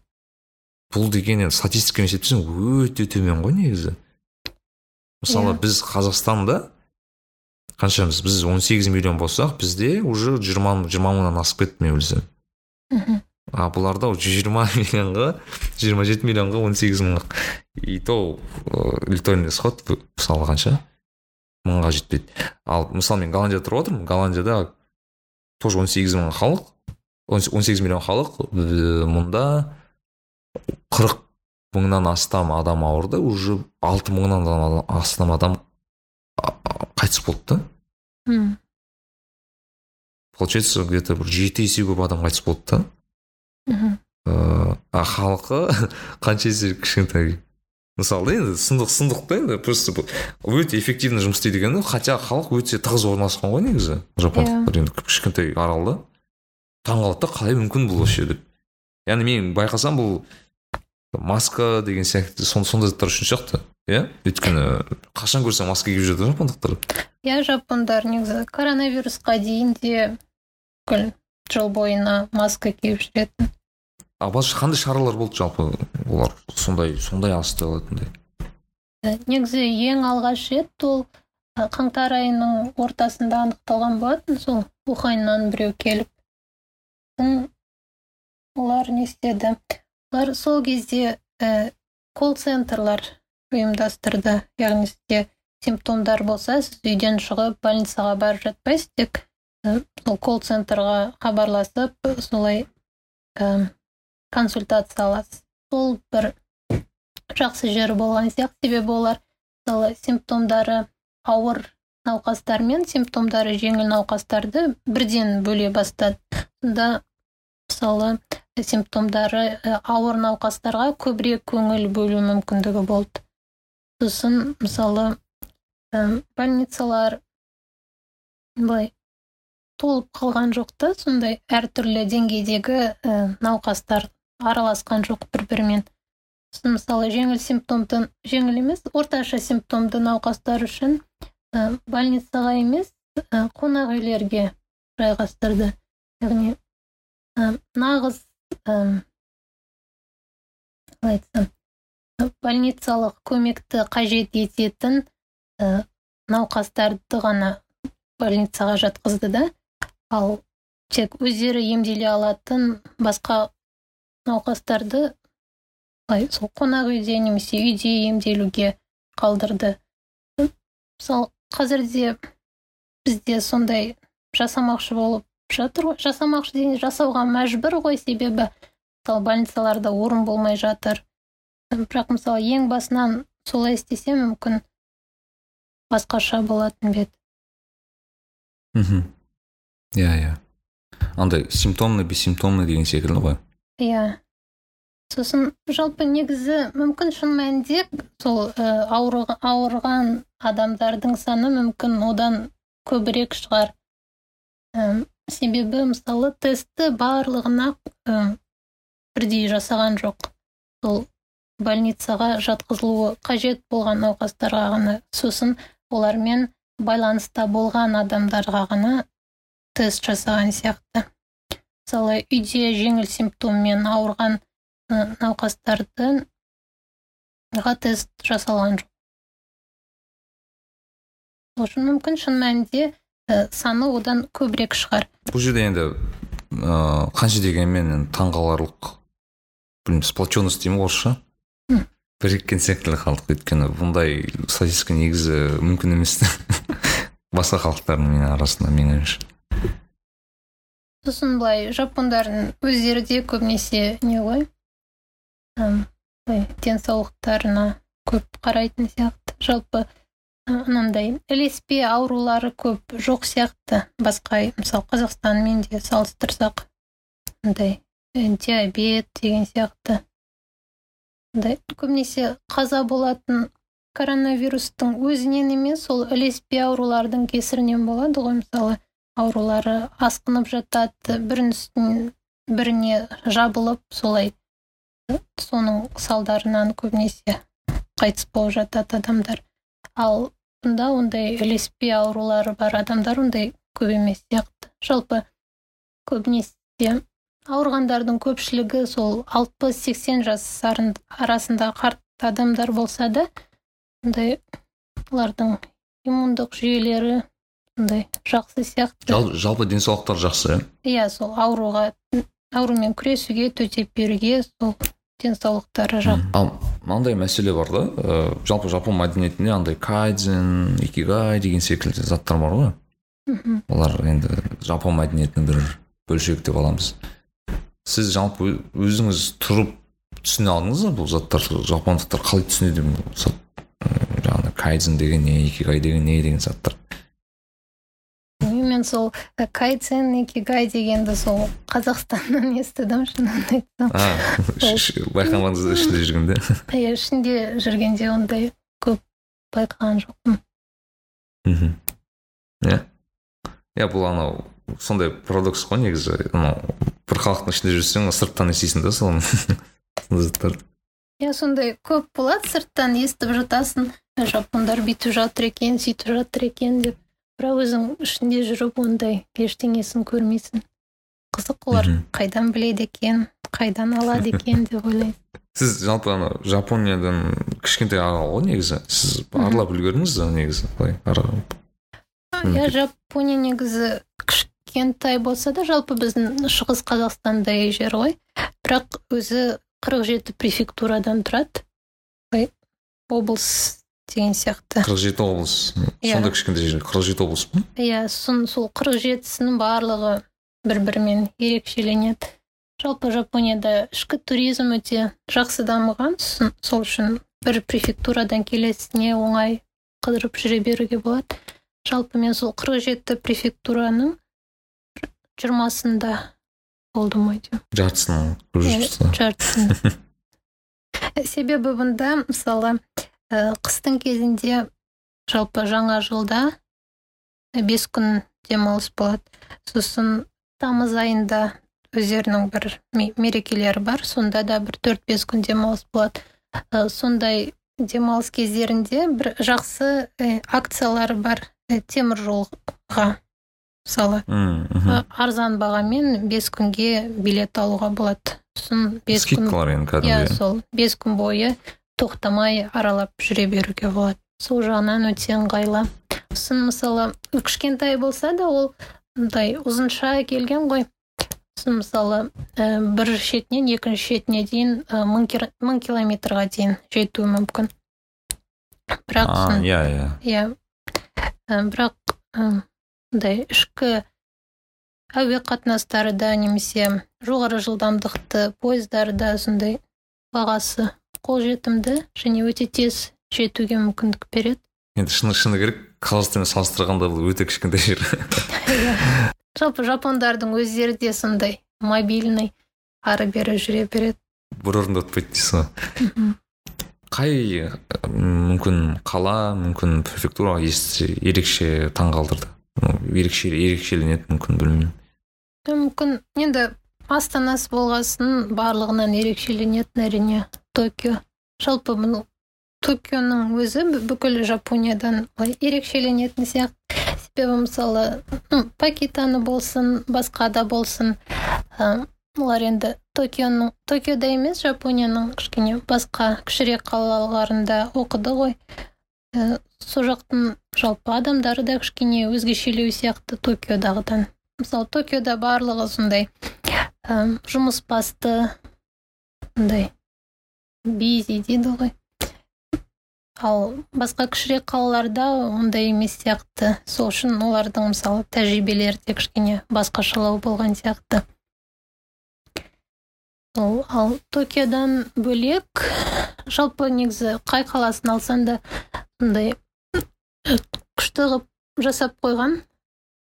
Бұл деген енді статистикамен есептесең өте төмен ғой негізі. Мысалы Иә. біз қазақстанда қаншамыз? Біз 18 миллион болсақ бізде уже 20 20 мыңнан асып кетті мен білсем мхм. А бұларда 120 миллионға 27 миллионға 18 мыңға. И то э, литольный исход мысалы қанша мыңға жетпейді. Ал мысалы мен голландияда тұрып отырмын. Голландияда тоже 18 мың халық 18 миллион халық. Мұнда 40 мыңнан астам адам ауырды уже 6 мыңнан астам адам қайтыс болды да получается где то бір жеті есе көп адам қайтыс болды да мхм ыыы а халқы қанша есе кішкентай мысалы да енді сұмдық сұмдық та енді просто бұл өте эффективно жұмыс істейді екен хотя халық өте тығыз орналасқан ғой негізі. Жапондықтар енді кішкентай аралда таңқалады да қалай мүмкін бұл вообще деп. Яғни мен байқасам бұл маска деген сияқты сон- сондай заттар үшін сияқты иә? Өйткені қашан көрсең маска киіп жүреді ғой жапондықтар? Иә жапондар негізі. Коронавирусқа дейін де бүкіл жыл бойына маска киіп жүретін. А басқа қандай шаралар болды жалпы? Олар сондай сондай асты алатындай. Ә, негізі ең алғаш рет ол қаңтар айының ортасында анықталған болатын сол уханьнан біреу келіп. Олар не істеді? Олар сол кезде ә, колл центрлар ұйымдастырды. Яғни сізде симптомдар болса сіз үйден шығып больницаға барып жатпайсыз тек ә, сол колл центрға хабарласып солай консультация аласыз сол бір жақсы жері болған сияқты. Себебі олар мысалы симптомдары ауыр науқастар мен симптомдары жеңіл науқастарды бірден бөле бастады. Да мысалы симптомдары ауыр науқастарға көбірек көңіл бөлу мүмкіндігі болды. Сосын мысалы больницалар былай толып қалған жоқ та сондай әртүрлі деңгейдегі ә, науқастар. Араласқан жоқ бір бірімен сосын мысалы жеңіл симптомды жеңіл емес орташа симптомды науқастар үшін ә, больницаға емес ә, қонақ үйлерге жайғастырды. Яғни ә, нағыз қалай айтсам больницалық көмекті қажет ететін ә, науқастарды ғана больницаға жатқызды да ал тек өздері емделе алатын басқа науқастарды былай сол қонақ үйде немесе үйде емделуге қалдырды. Мысалы қазірде бізде сондай жасамақшы болып жатыр ғой. Жасамақшы дегенде жасауға мәжбүр ғой себебі. Мысалы больницаларда орын болмай жатыр. Бірақ мысалы ең басынан солай істесе мүмкін басқаша болатын бе мхм. Иә иә. Андай симптомный бессимптомный деген секілді ғой. Иә. Сосын жалпы негізі мүмкін шын мәнінде сол ә, ауырған адамдардың саны мүмкін одан көбірек шығар. Ә, себебі мысалы тестті барлығына ә, бірдей жасаған жоқ. Сол больницаға жатқызылуы қажет болған науқастарға ғана. Сосын олармен байланыста болған адамдарға ғана тест жасаған сияқты. Мысалы үйде жеңіл симптоммен ауырған науқастардың тест жасалған жоқ. Сол үшін мүмкін шын мәнінде саны одан көбірек шығар. Бұл жерде енді ыыы қанша дегенмен таңқаларлық білмеймін сплоченность деймін орысша. Біріккен секілді халық өйткені бұндай статистика негізі мүмкін емес. Басқа халықтардың арасында менің ойымша сосын былай жапондардың өздері де көбінесе не ғой? Былай денсаулықтарына көп қарайтын сияқты. Жалпы мынандай ілеспе аурулары көп жоқ сияқты. Басқа мысалы қазақстанмен де салыстырсақ мындай диабет деген сияқты. Мындай көбінесе қаза болатын коронавирустың өзінен емес ол ілеспе аурулардың кесірінен болады ғой мысалы. Аурулары асқынып жатады. Бірінің үстін біріне жабылып солай соның салдарынан көбінесе қайтыс болып жатады адамдар. Ал бұнда ондай ілеспе аурулары бар адамдар ондай көп емес сияқты. Жалпы көбінесе ауырғандардың көпшілігі сол 60-80 жас арасында қарт адамдар болса да ондай олардың иммундық жүйелері сондай жақсы сияқты. Жалпы денсаулықтары жақсы иә сол ауруға аурумен күресуге төтеп беруге сол денсаулықтары жақсы. Ал мынандай мәселе бар да ә, жалпы жапон мәдениетінде андай кайдзен икигай деген секілді заттар бар ғой. Мхм. Олар енді жапон мәдениетінің бір бөлшегі деп аламыз. Сіз жалпы өзіңіз тұрып түсіне алдыңыз ба бұл заттарды жапондықтар қалай түсінеді жаңағы кайдзен деген не икигай деген не деген заттар? Мен сол э, кайдзен икигай дегенді сол қазақстаннан естідім шынымды айтсам байқамадыңыз ішінде жүргенде иә ішінде жүргенде ондай көп байқаған жоқпын. Мхм. Иә? Иә бұл анау сондай парадокс қой негізі. Анау бір халықтың ішінде жүрсең сырттан естисің да соны заттарды. Иә сондай көп болады сырттан естіп жатасың. Жапондар бүйтіп жатыр екен сөйтіп жатыр екен деп. Бірақ өзің ішінде жүріп ондай ештеңесін көрмейсің. Қызық олар. Қайдан біледі екен? Қайдан алады екен деп ойлаймын. Сіз жалпы ана жапониядан кішкентай аға ғой негізі. Сіз аралап үлгердіңіз ба негізі былай иә жапония негізі кішкентай болса да жалпы біздің шығыс қазақстандай жер ғой. Бірақ өзі қырық жеті префектурадан тұрады. Облыс деген сияқты. қырық жеті облыс. Yeah. сондай кішкентай жер қырық жеті облыс па? Иә сон сол қырық жетісінің барлығы бір бірімен ерекшеленеді. Жалпы жапонияда ішкі туризм өте жақсы дамыған. Сол үшін бір префектурадан келесіне оңай қыдырып жүре беруге болады. Жалпы мен сол қырық жеті префектураның жиырмасында болды ма деймін. Жартысын көріп Иә, жүрсіз жартысын себебі бұнда мысалы қыстың кезінде жалпы жаңа жылда ә, бес күн демалыс болады. Сосын тамыз айында өздерінің бір ме- мерекелері бар. Сонда да бір төрт бес күн демалыс болады. Ә, сондай демалыс кездерінде бір жақсы ә, акциялар бар ә, темір жолға мысалы. Ә, арзан бағамен бес күнге билет алуға болады. Сосын бес күн скидкалар енді иә кәдімгідей сол. Бес күн бойы тоқтамай аралап жүре беруге болады. Сол жағынан өте ыңғайлы сосын мысалы кішкентай болса да ол мындай ұзынша келген ғой. Сосын мысалы ә, бір шетінен екінші шетіне дейін ә, мың, километрға дейін жетуі мүмкін. Бірақ иә иә. иә. Ә, бірақ ә, мындай ішкі әуе қатынастарда немесе жоғары жылдамдықты пойыздарда сондай бағасы. Қолжетімді және өте тез жетуге мүмкіндік береді. Енді шыны шыны керек қазақстанмен салыстырғанда бұл өте кішкентай жер. Иә. жалпы жапондардың өздері де сондай мобильный ары бері жүре береді. Бір орында өтпейді дейсіз ғой. Қай мүмкін қала мүмкін префектураға естісе ерекше таң қалдырды Ну, ерекше ерекшеленеді мүмкін білмеймін. Мүмкін. Енді астанасы болғасын барлығынан ерекшеленетін әрине токио. Жалпы бұл токионың өзі бүкіл жапониядан ерекшеленетін сияқты. Себебі мысалы пакитаны болсын басқа да болсын олар енді токионың токиода емес жапонияның кішкене басқа кішірек қалаларында оқыды ғой. Ә, сол жақтың жалпы адамдары да кішкене өзгешелеу сияқты токиодағыдан. Мысалы токиода барлығы сондай жұмыс басты. Мындай. Бизи дейді ғой. Ал басқа кішірек қалаларда ондай емес сияқты. Сол үшін олардың мысалы тәжірибелері де кішкене басқашалау болған сияқты. Ол ал токиодан бөлек жалпы негізі қай қаласын алсаң да сондай э, күшті қылып жасап қойған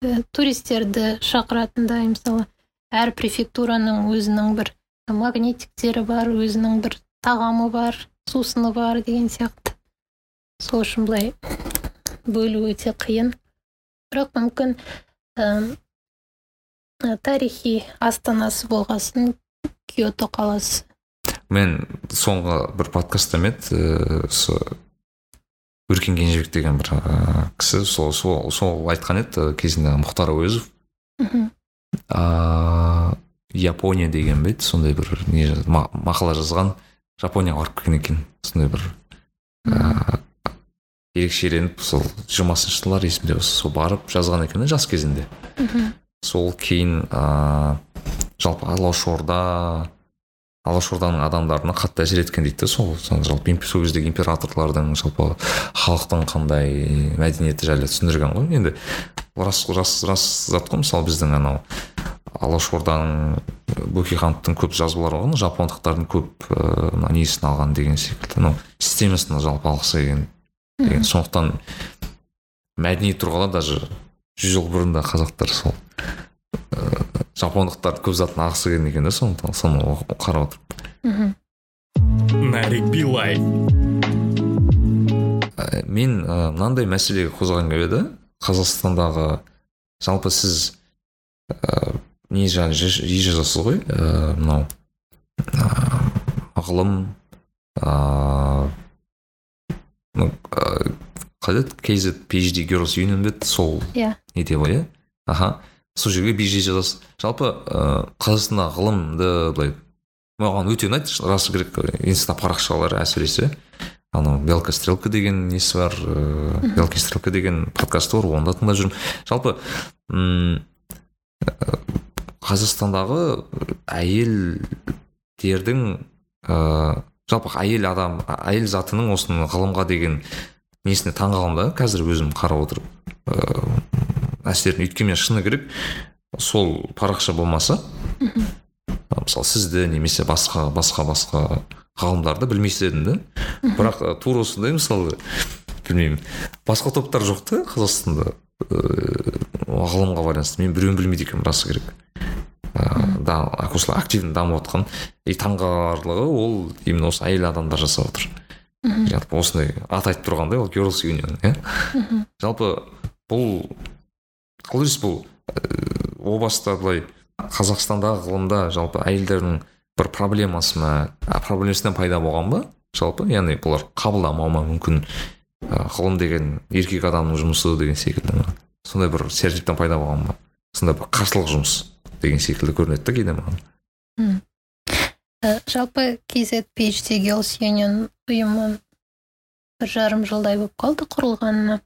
э, туристерді шақыратындай мысалы әр префектураның өзінің бір магнитиктері бар өзінің бір тағамы бар сусыны бар деген сияқты. Сол үшін былай бөлу өте қиын. Бірақ мүмкін ә, тарихи астанасы болғасын киото қаласы. Мен соңғы бір подкастта ма еді өркен кенжебек деген бір ыыы кісі сол сол сол айтқан еді кезінде мұхтар әуезов. Мхм. Аа япония деген бе еді сондай бір не жаз- ма- мақала жазған. Жапонияға барып келген екен сондай бір ыыы ерекшеленіп сол жиырмасыншы жылдар есімде осы сол барып жазған екен жас кезінде. Мхм. Сол кейін ыыы жалпы алашорда алашорданың адамдарына қатты әсер еткен дейді да сол жалпы сол кездегі императорлардың жалпы халықтың қандай мәдениеті жайлы түсіндірген ғой. Енді рас рас рас зат қой мысалы біздің анау алашорданың бөкейхановтың көп жазбалары ғой жапондықтардың көп ыыы мына несін алған деген секілді. Ну системасын жалпы алғысы келген деген. Сондықтан мәдени тұрғыда даже жүз жыл бұрын да қазақтар сол ыыы жапондықтардың көп затын алғысы келген екен да сондықтан соны қарап отырып. Мхм. Нарик билай Ә, мен ә, мынандай мәселеге қозғағым келіп еді қазақстандағы жалпы сіз ә, не жа- жиі жазасыз ғой? Ә, мынау ә, ғылым ә, қалай еді? Kz phd girls union бе еді? Сол иә. неде ғой иә? Аха. Сол жерге bg жазасыз. Жалпы ә, қазақстанда ғылымды былай маған өте ұнайды расы керек инста парақшалар әсіресе. Анау белка стрелка деген несі бар ыыы белка стрелка деген подкасты бар оны да тыңдап жүрмін. Жалпы м қазақстандағы әйелдердің ыыы жалпы әйел адам әйел затының осыны ғылымға деген несіне таң қаламын да қазір өзім қарап отырып ыыы әсерін өйткені мен шыны керек сол парақша болмаса мысалы сізді немесе басқа басқа басқа ғалымдарды білмес едім да бірақ тура осындай мысалы білмеймін. Басқа топтар жоқ та қазақстанда ыыы ғылымға байланысты. Мен біреуін білмейді екенмін расы керек. Да осылай активно дамып жатқан и таңғаларлығы ол именно осы әйел адамдар жасап отыр. Жалпы осындай аты айтып тұрғандай ол girls union иә. Жалпы бұл дейсіз бұл о баста былай қазақстандағы ғылымда жалпы әйелдердің бір проблемасы ма проблемасынан пайда болған ба? жалпы яғни бұлар қабылдамау ма мүмкін? Ғылым деген еркек адамның жұмысы деген секілді сондай бір стереотиптен пайда болған ба? сондай бір қарсылық жұмыс деген секілді көрінеді да кейде маған. Жалпы kz phd girls union ұйымы бір жарым жылдай болып қалды құрылғанына.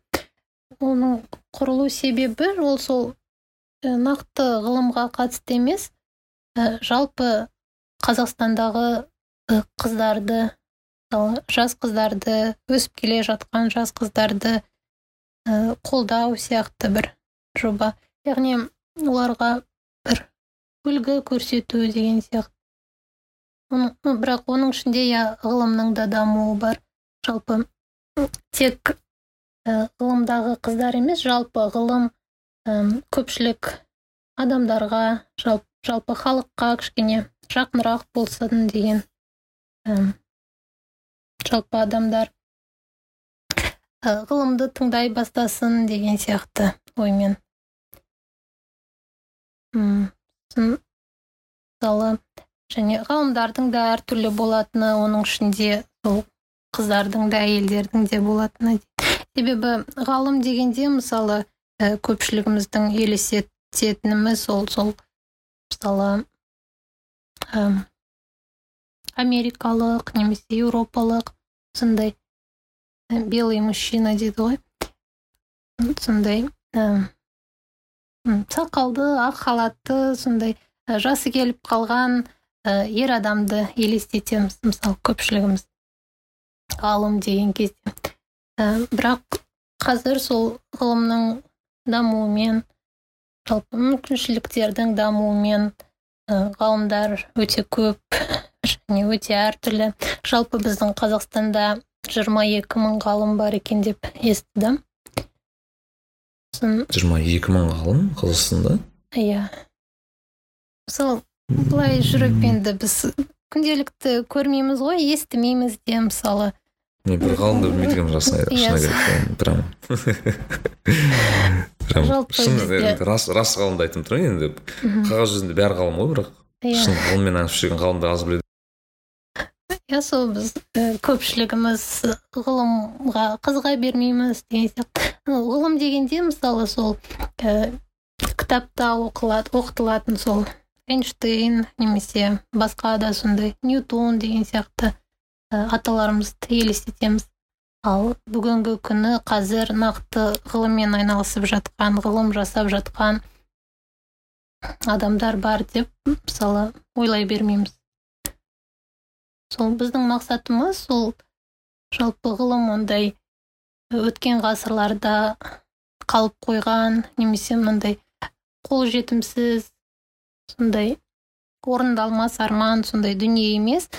Оның құрылу себебі ол сол нақты ғылымға қатысты емес. Жалпы қазақстандағы қыздарды жас қыздарды өсіп келе жатқан жас қыздарды қолдау сияқты бір жоба. Яғни оларға бір үлгі көрсету деген сияқты. Оның бірақ оның ішінде иә ғылымның да дамуы бар. Жалпы тек ғылымдағы қыздар емес жалпы ғылым көпшілік адамдарға жалпы, жалпы халыққа кішкене жақынырақ болсын деген жалпы адамдар ғылымды тыңдай бастасын деген сияқты оймен. Мысалы және ғалымдардың да әртүрлі болатыны оның ішінде сол қыздардың да әйелдердің де болатыны себебі ғалым дегенде мысалы ә, көпшілігіміздің елестететініміз ол сол мысалы ә, америкалық немесе еуропалық сондай ә, белый мужчина дейді ғой. Сондай ә, сақалды ақ халатты сондай ә, жасы келіп қалған ә, ер адамды елестетеміз мысалы көпшілігіміз. Ғалым деген кезде. Ә, бірақ қазір сол ғылымның дамуымен жалпы мүмкіншіліктердің дамуымен ғалымдар өте көп және өте әртүрлі. Жалпы біздің қазақстанда 22 мың ғалым бар екен деп естідім. Жиырма екі мың ғалым қазақстанда? Иә. Мысалы былай жүріп енді біз күнделікті көрмейміз ғой естімейміз де мысалы. Мен бір ғалымды білмейді екенмін расына керек прям прям рас рас ғалымды айтып тұрмын енді. Қағаз жүзінде бәрі ғалым ғой бірақ. Иә. Шын ғылыммен айналысып жүрген ғалымдар аз біледі. Иә сол біз көпшілігіміз ғылымға қызыға бермейміз деген сияқты. Ғылым дегенде мысалы сол кітапта оқылады оқытылатын сол эйнштейн немесе басқа да сондай ньютон деген сияқты. Аталарымызды елестетеміз ал бүгінгі күні қазір нақты ғылыммен айналысып жатқан ғылым жасап жатқан адамдар бар деп мысалы ойлай бермейміз. Сол біздің мақсатымыз сол жалпы ғылым ондай өткен ғасырларда қалып қойған немесе мындай қолжетімсіз сондай орындалмас арман сондай дүние емес.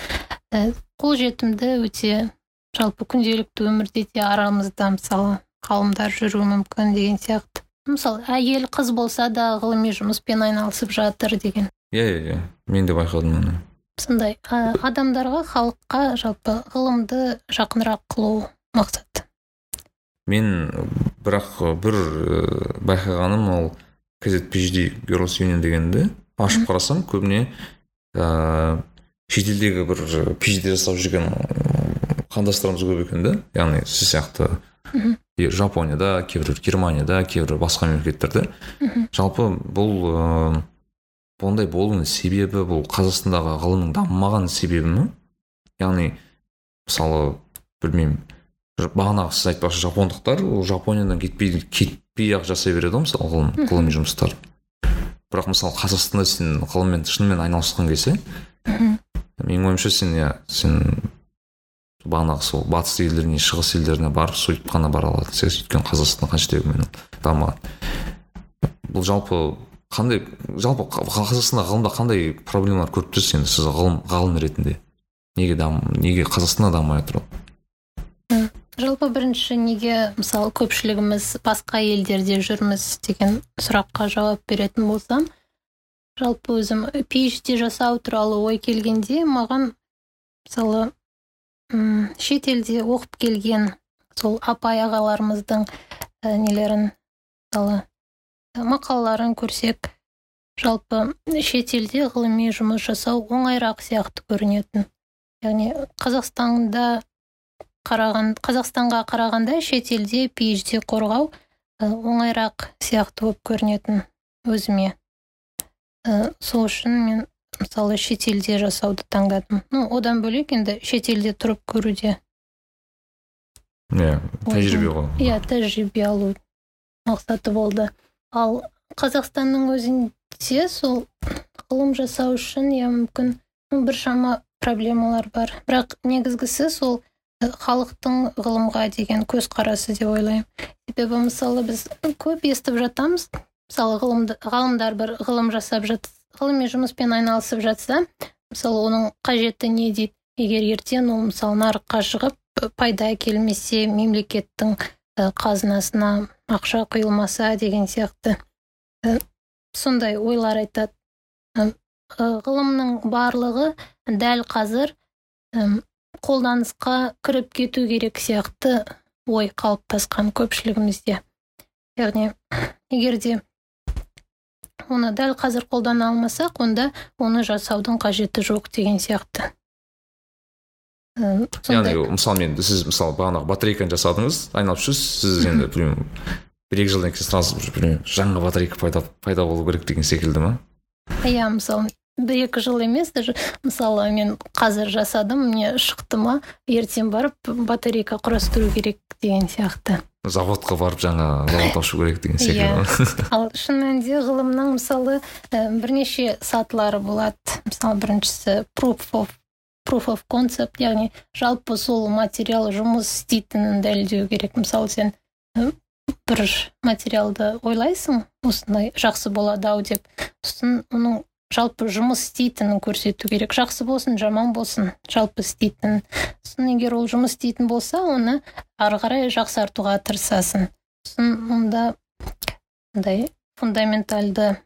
Қолжетімді өте. Жалпы күнделікті өмірде де арамызда мысалы ғалымдар жүруі мүмкін деген сияқты. Мысалы әйел қыз болса да ғылыми жұмыспен айналысып жатыр деген. Иә иә иә. Мен де байқадым оны. Сондай адамдарға халыққа жалпы ғылымды жақынырақ қылу мақсат. Мен бірақ бір байқағаным ол kz phd girls union дегенді. Ашып қарасам көбіне ыыы шетелдегі бір phd жасап жүрген қандастарымыз көп екен да. Яғни сіз сияқты жапонияда кейбір германияда кейбір басқа мемлекеттерде. Жалпы бұл ыыы ондай болуының себебі бұл қазақстандағы ғылымның дамымаған себебі ме? Яғни мысалы білмеймін бағанағы сіз айтпақшы жапондықтар ол жапониядан кетпей кетпей ақ жасай береді ғой мысалы ғылым ғылыми жұмыстар. Бірақ мысалы қазақстанда сен ғылыммен шынымен айналысқан кезде менің ойымша сен иә сен бағанағы сол батыс елдеріне шығыс елдеріне барып сөйтіп қана бара аласың өйткені қазақстан қанша дегенмен дамыған. Бұл жалпы қандай жалпы қазақстанда ғылымда қандай проблемалар көріп тұрсыз енді сіз ғылым ғалым ретінде? Неге дам неге қазақстанда дамымай отыр ол? Жалпы бірінші неге мысалы көпшілігіміз басқа елдерде жүрміз деген сұраққа жауап беретін болсам жалпы өзім phd жасау туралы ой келгенде маған мысалы м шетелде оқып келген сол апай ағаларымыздың ә, нелерін мысалы мақалаларын көрсек жалпы шетелде ғылыми жұмыс жасау оңайырақ сияқты көрінетін. Яғни қазақстанда қараған қазақстанға қарағанда шетелде phd қорғау оңайырақ сияқты болып көрінетін өзіме. Ә, сол үшін мен мысалы шетелде жасауды таңдадым. Ну одан бөлек енді шетелде тұрып көруде. Иә тәжірибе ғой иә тәжірибе алу мақсаты болды. Ал қазақстанның өзінде сол ғылым жасау үшін иә мүмкін біршама проблемалар бар. Бірақ негізгісі сол халықтың ғылымға деген көзқарасы деп ойлаймын. Себебі мысалы біз көп естіп жатамыз мысалы ғалымдар бір ғылым жасап жат ғылыми жұмыспен айналысып жатса мысалы оның қажеті не дейді? Егер ертең ол мысалы нарыққа шығып пайда әкелмесе мемлекеттің қазынасына ақша құйылмаса деген сияқты сондай ойлар айтады. Ғылымның барлығы дәл қазір қолданысқа кіріп кету керек сияқты ой қалыптасқан көпшілігімізде. Яғни егер де оны дәл қазір қолдана алмасақ онда оны жасаудың қажеті жоқ деген сияқты. Яғни мысалы мен сіз мысалы бағанағы батарейканы жасадыңыз айналып жүрсіз сіз енді білмеймін бір екі жылдан кейін сразу жаңа батарейка пайда пайда болу керек деген секілді ма? Иә мысалы бір екі жыл емес даже мысалы мен қазір жасадым мне шықты ма? Ертең барып батарейка құрастыру керек деген сияқты. Заводқа барып жаңа завод ашу керек деген секілді иә. Ал шын мәнінде ғылымның мысалы бірнеше сатылары болады. Мысалы біріншісі proof of proof of concept яғни жалпы сол материал жұмыс істейтінін дәлелдеу керек. Мысалы сен бір материалды ойлайсың осындай жақсы болады ау деп. Сосын оның жалпы жұмыс істейтінін көрсету керек. Жақсы болсын жаман болсын жалпы істейтінін сосын егер ол жұмыс істейтін болса оны ары қарай жақсартуға тырысасың. Сосын онда мындай фундаментальды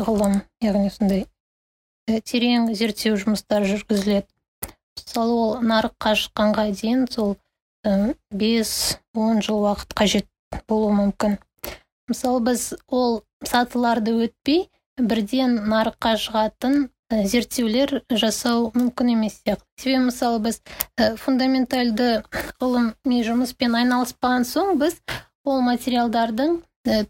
ғылым яғни сондай терең зерттеу жұмыстары жүргізіледі. Мысалы ол нарыққа шыққанға дейін сол бес он жыл уақыт қажет болуы мүмкін. Мысалы біз ол сатыларды өтпей бірден нарыққа шығатын зерттеулер жасау мүмкін емес сияқты. Себебі мысалы біз фундаментальды ғылыми жұмыспен айналыспаған соң біз ол материалдардың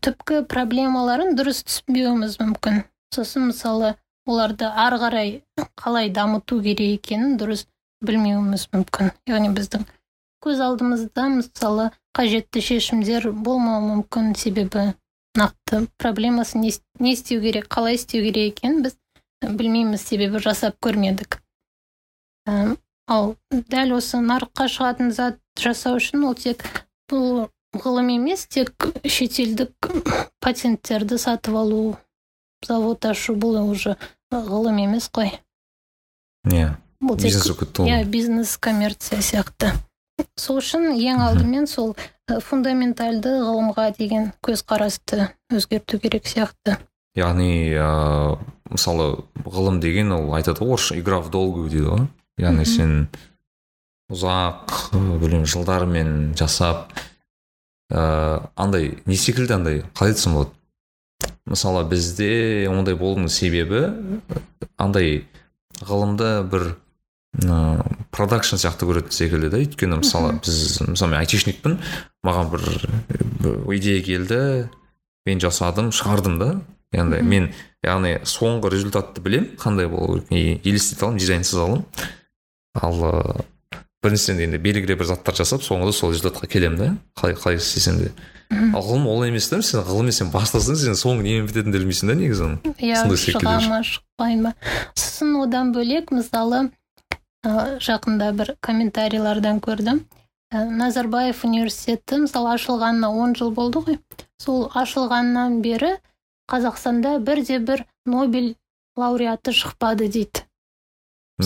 түпкі проблемаларын дұрыс түсінбеуіміз мүмкін. Сосын мысалы оларды ары қарай қалай дамыту керек екенін дұрыс білмеуіміз мүмкін. Яғни біздің көз алдымызда мысалы қажетті шешімдер болмауы мүмкін. Себебі нақты проблемасын не істеу керек қалай істеу керек екенін біз білмейміз себебі жасап көрмедік. Ал дәл осы нарыққа шығатын зат жасау үшін ол тек бұл ғылым емес тек шетелдік патенттерді сатып алу завод ашу бұл уже ғылым емес қой. Иә бұл бизнес иә бизнес коммерция сияқты. Сол үшін ең алдымен сол фундаментальды ғылымға деген көзқарасты өзгерту керек сияқты. Яғни ә, мысалы ғылым деген ол айтады ғой орысша игра в долгую дейді ғой. Яғни сен ұзақ білмеймін жылдармен жасап ә, андай не секілді андай қалай айтсам болады? Мысалы бізде ондай болудың себебі андай ғылымды бір ыыы продакшн сияқты көретін секілді да. Өйткені мысалы біз мысалы мен айтишникпін. Маған бір, бір идея келді. Мен жасадым шығардым да. Яғни мен яғни соңғы результатты білем қандай болу керек елестете аламын дизайнсыз аламын. Ал біріншіден енді белгілі бір заттар жасап соңында сол результатқа келемін да. Қалай қалай істесем де. Ал ғылым ол емес та. Сен ғылыммен сен бастасаң сен соңы немен бітетінін білмейсің да негізі. Иә шыға ма шықпай ма. Сосын одан бөлек мысалы жақында бір комментарийлардан көрдім. Назарбаев университеті мысалы ашылғанына он жыл болды ғой. Сол ашылғаннан бері қазақстанда бірде бір нобель лауреаты шықпады дейді.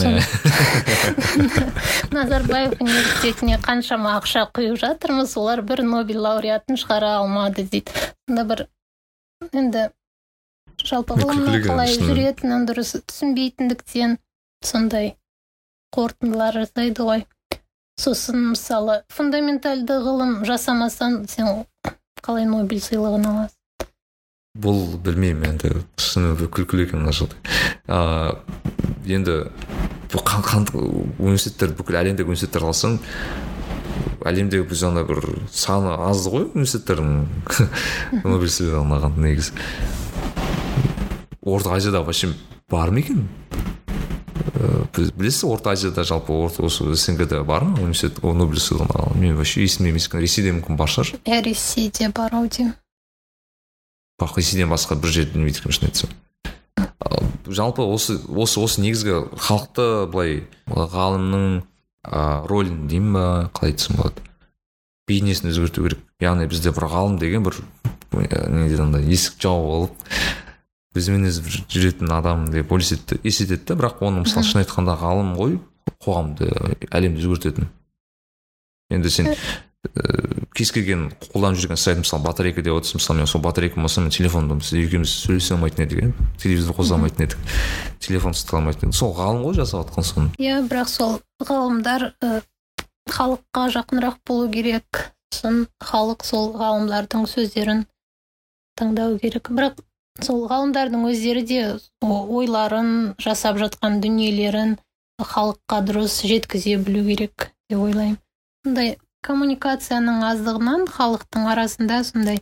Назарбаев университетіне қаншама ақша құйып жатырмыз олар бір нобель лауреатын шығара алмады дейді. Сонда бір енді жалпы ғылымның қалай жүретінін дұрыс түсінбейтіндіктен сондай. Қорытындылар жасайды ғой. Сосын мысалы фундаменталды ғылым жасамасаң сен қалай нобель сыйлығын аласың? Бұл білмеймін енді шынымен күлкілі екен мына жағдай енді бұл университеттер бүкіл әлемдегі университеттер алсаң әлемдегі біз ана бір саны аз ғой университеттердің. Нобель сыйлығын алған негізі. Орта азияда вообще бар ма екен? Білесіз орта азияда жалпы орта осы снг да бар ма? Университет о, нобель сыйлығын алған? Мен вообще есімде емес екен ресейде мүмкін бар шығар. Иә ресейде бар ау деймін. Бірақ ресейден басқа бір жерде білмейді екенмін шын айтсам. Ал жалпы осы осы осы негізгі халықты былай ғалымның ә, рөлін деймін ба қалай айтсам болады? Бейнесін өзгерту керек. Яғни бізде бір ғалым деген бір не дейді андай есік жауып алып бізбен өзі жүретін адам деп елестетеді елестетеді да бірақ оны мысалы шын айтқанда ғалым ғой қоғамды әлемді өзгертетін. Енді сен ііі кез келген қолданып жүрген сайт мысалы батарейка деп отырсың мысалы мен сол батарейка болмаса мен телефонды біз екеуміз сөйлесе алмайтын едік иә. Телевизор қоса алмайтын едік телефон ұстата алмайтын едік. Сол ғалым ғой жасап жатқан соны. Иә бірақ сол ғалымдар халыққа жақынырақ болу керек сосын халық сол ғалымдардың сөздерін тыңдау керек. Бірақ сол ғалымдардың өздері де ойларын жасап жатқан дүниелерін халыққа дұрыс жеткізе білу керек деп ойлаймын. Сондай коммуникацияның аздығынан халықтың арасында сондай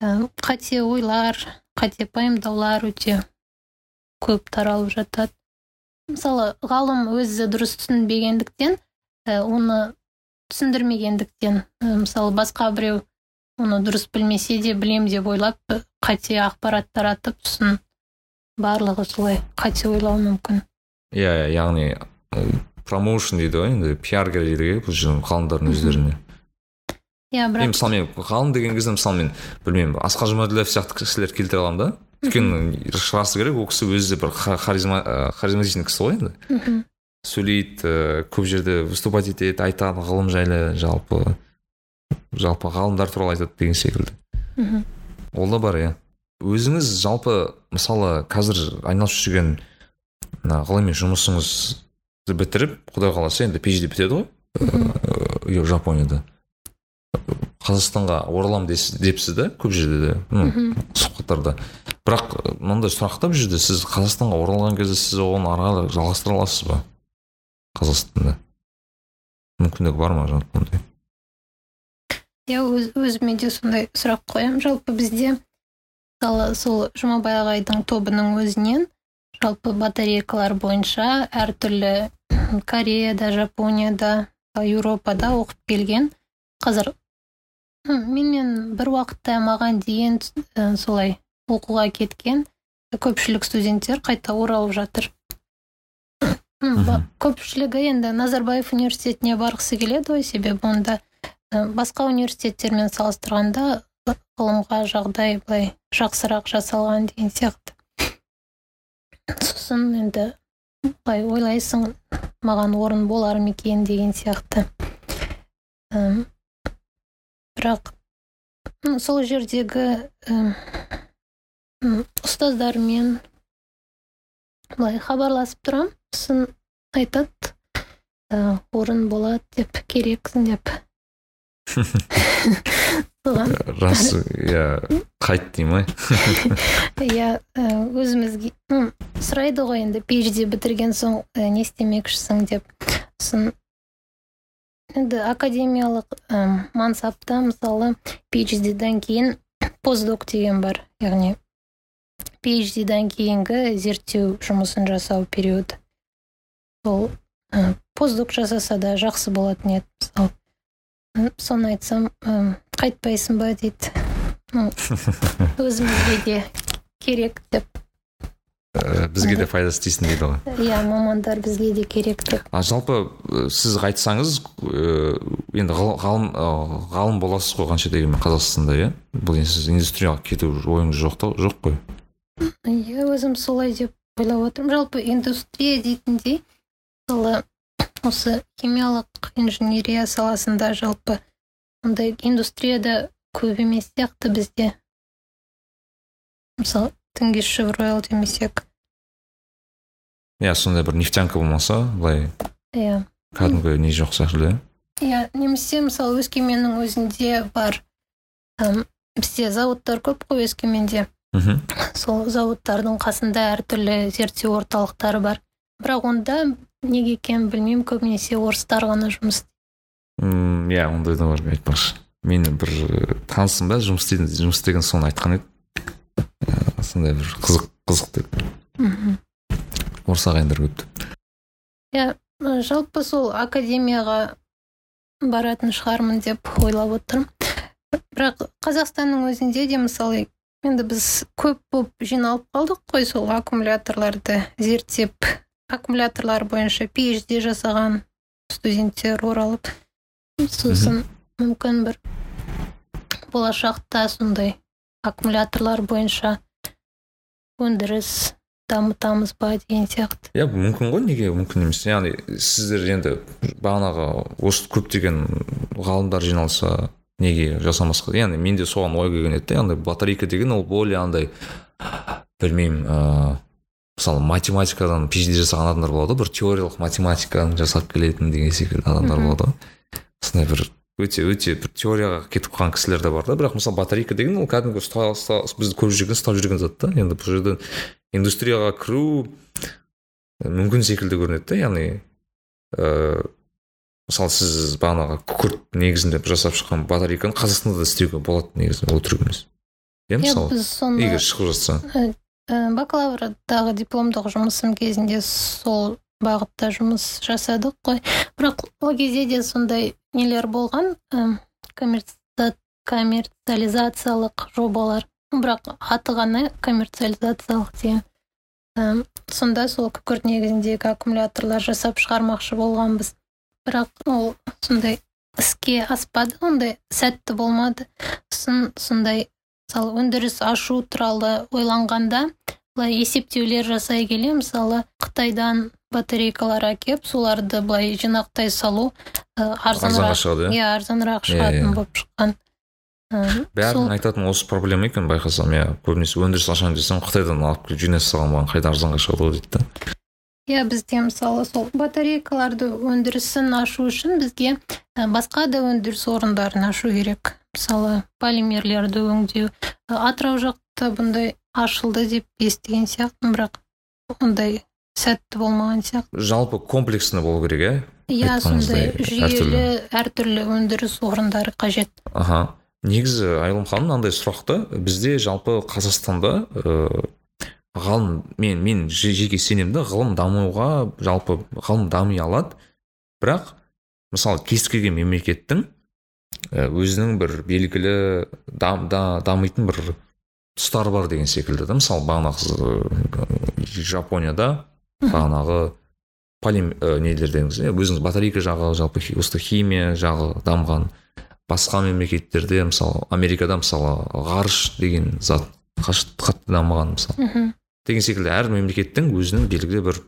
қате ойлар қате пайымдаулар өте көп таралып жатады. Мысалы ғалым өзі дұрыс түсінбегендіктен оны түсіндірмегендіктен мысалы басқа біреу оны дұрыс білмесе де білем деп ойлап қате ақпарат таратып сосын барлығы солай қате ойлауы мүмкін. Иә иә яғни промоушн дейді ғой енді пиар керек дейді ғой бұл жерде ғалымдардың өздеріне. Иә мен бірақ мысалы мен ғалым деген кезде мысалы мен білмеймін асқар жұмаділдаев сияқты кісілер келтіре аламын да. Өйткені расы керек ол кісі өзі бір ха- харизма харизматичный кісі ғой енді. Мхм. сөйлейді көп жерде выступать етеді айтады ғылым жайлы жалпы. Жалпы ғалымдар туралы айтады деген секілді. Мхм. ол да бар иә. Өзіңіз жалпы мысалы қазір айналысып жүрген мына ғылыми жұмысыңызды бітіріп құдай қаласа енді phd бітеді ғой. Ыыы жапонияда. Қазақстанға ораламын дес- депсіз да көп жерде де Мхм. сұхбаттарда. Бірақ ы, мынандай сұрақ та бұл жерде сіз қазақстанға оралған кезде сіз оны ары қарай жалғастыра аласыз ба? Қазақстанда. Мүмкіндігі бар ма? Жалпы ондай? Иә өз, өзіме де сондай сұрақ қоямын. Жалпы бізде мысалы сол жұмабай ағайдың тобының өзінен жалпы батарейкалар бойынша әртүрлі кореяда жапонияда еуропада оқып келген. Қазір м, менімен бір уақытта маған дейін ә, солай оқуға кеткен көпшілік студенттер қайта оралып жатыр. Көпшілігі енді назарбаев университетіне барғысы келеді ғой. Себебі онда басқа университеттермен салыстырғанда ғылымға жағдай былай жақсырақ жасалған деген сияқты. Сосын енді былай ойлайсың маған орын болар ма екен деген сияқты. М, бірақ сол жердегі м, м, ұстаздармен былай хабарласып тұрамын сосын айтады «Ә, орын болады деп керексің деп. Соған рас иә қайт дей ма иә өзімізге сұрайды ғой енді phd бітірген соң ә, не істемекшісің деп. Сосын енді академиялық ә, мансапта мысалы phd-дан кейін постдок деген бар яғни phd-дан кейінгі зерттеу жұмысын жасау периоды сол ә, постдок жасаса да жақсы болатын еді мысалы. Соны айтсам қайтпайсың ба дейді. Өзімізге де керек деп. Ә, бізге де пайдасы тисін дейді ғой иә мамандар бізге де керек деп. А жалпы ә, сіз айтсаңыз ә, енді ғал- ғалым ә, ғалым боласыз ғой қанша дегенмен қазақстанда иә? Бұл енді сіз индустрияға кету ойыңыз жоқ та жоқ қой? Иә өзім солай деп ойлап отырмын. Жалпы индустрия дейтіндей мысалы осы химиялық инженерия саласында жалпы ондай индустрияда көп емес сияқты бізде. Мысалы тенгиз шевройл демесек. Иә сондай бір нефтянка болмаса былай иә. кәдімгі не жоқ секілді иә немесе мысалы өскеменнің өзінде бар ым, бізде зауыттар көп қой өскеменде. Мхм. Сол зауыттардың қасында әртүрлі зерттеу орталықтары бар. Бірақ онда неге екенін білмеймін көбінесе орыстар ғана жұмыс М, иә ондай да бар айтпақшы мен бір э, танысым ба жұмыс істейтін жұмыс істеген соны айтқан еді. Э, сондай бір қызық қызық деп. Мхм. Орыс ағайындар көп. Деп иә ы, жалпы сол академияға баратын шығармын деп ойлап отырмын. Бірақ қазақстанның өзінде де мысалы енді біз көп болып жиналып қалдық қой сол аккумуляторларды зерттеп. Аккумуляторлар бойынша PhD жасаған студенттер оралып сосын мүмкін бір болашақта сондай аккумуляторлар бойынша өндіріс дамытамыз ба деген сияқты. Иә мүмкін ғой неге мүмкін емес. Яғни сіздер енді бағанағы осы көптеген ғалымдар жиналса неге жасамасқа? Яғни менде соған ой келген еді да яғни батарейка деген ол более андай білмеймін ыыы мысалы математикадан PhD жасаған адамдар болады ғой бір теориялық математиканы жасап келетін деген секілді адамдар болады ғой. Сондай бір өте өте бір теорияға кетіп қалған кісілер де бар да. Бірақ мысалы батарейка деген ол кәдімгі ұста, ұста, біз көріп жүрген ұстап жүрген зат та. Енді бұл жерден индустрияға кіру мүмкін секілді көрінеді да. Яғни ыыы мысалы сіз бағанағы күкірт негізінде жасап шыққан батарейканы қазақстанда да істеуге болады негізі ол түрік емес. Иә иә мысалы біз соны егер шығып жатса. Бакалаврдағы дипломдық жұмысым кезінде сол бағытта жұмыс жасадық қой. Бірақ ол кезде де сондай нелер болған ым, коммерци- коммерциализациялық жобалар. Бірақ аты ғана коммерциализациялық деген. Ым, сонда сол күкірт негізіндегі аккумуляторлар жасап шығармақшы болғанбыз. Бірақ ол сондай іске аспады ондай сәтті болмады. Сосын сондай мысалы өндіріс ашу туралы ойланғанда былай есептеулер жасай келе мысалы қытайдан батарейкалар әкеп соларды былай жинақтай салу арзанырақ шығады иә? Иә арзанырақ Иә, шығатын иә. болып шыққан. Бәрінің айтатын осы проблема екен байқасам иә. Көбінесе өндіріс ашайын десем қытайдан алып келіп жинай салған маған қайда арзанға шығады ғой дейді да. Иә бізде мысалы сол батарейкаларды өндірісін ашу үшін бізге басқа да өндіріс орындарын ашу керек. Мысалы полимерлерді өңдеу атырау жақта бұндай ашылды деп естіген сияқтымын бірақ ондай сәтті болмаған сияқты жалпы комплексно болу керек иә? Иә сондай жүйелі әртүрлі өндіріс орындары қажет. Аха. Негізі айылым ханым мынандай сұрақ та бізде жалпы қазақстанда ыыы ғалым мен мен же- жеке сенемін да ғылым дамуға жалпы ғылым дами алады. Бірақ мысалы кез келген мемлекеттің і өзінің бір белгілі дам, да, дамитын бір тұстары бар деген секілді да. Мысалы бағанағы ыыы, жапонияда бағанағы полим ә, нелер деңіз иә өзіңіз батарейка жағы жалпы осы химия жағы дамыған басқа мемлекеттерде мысалы америкада мысалы ғарыш деген зат қатты дамыған мысалы. Мхм. Деген секілді әр мемлекеттің өзінің белгілі бір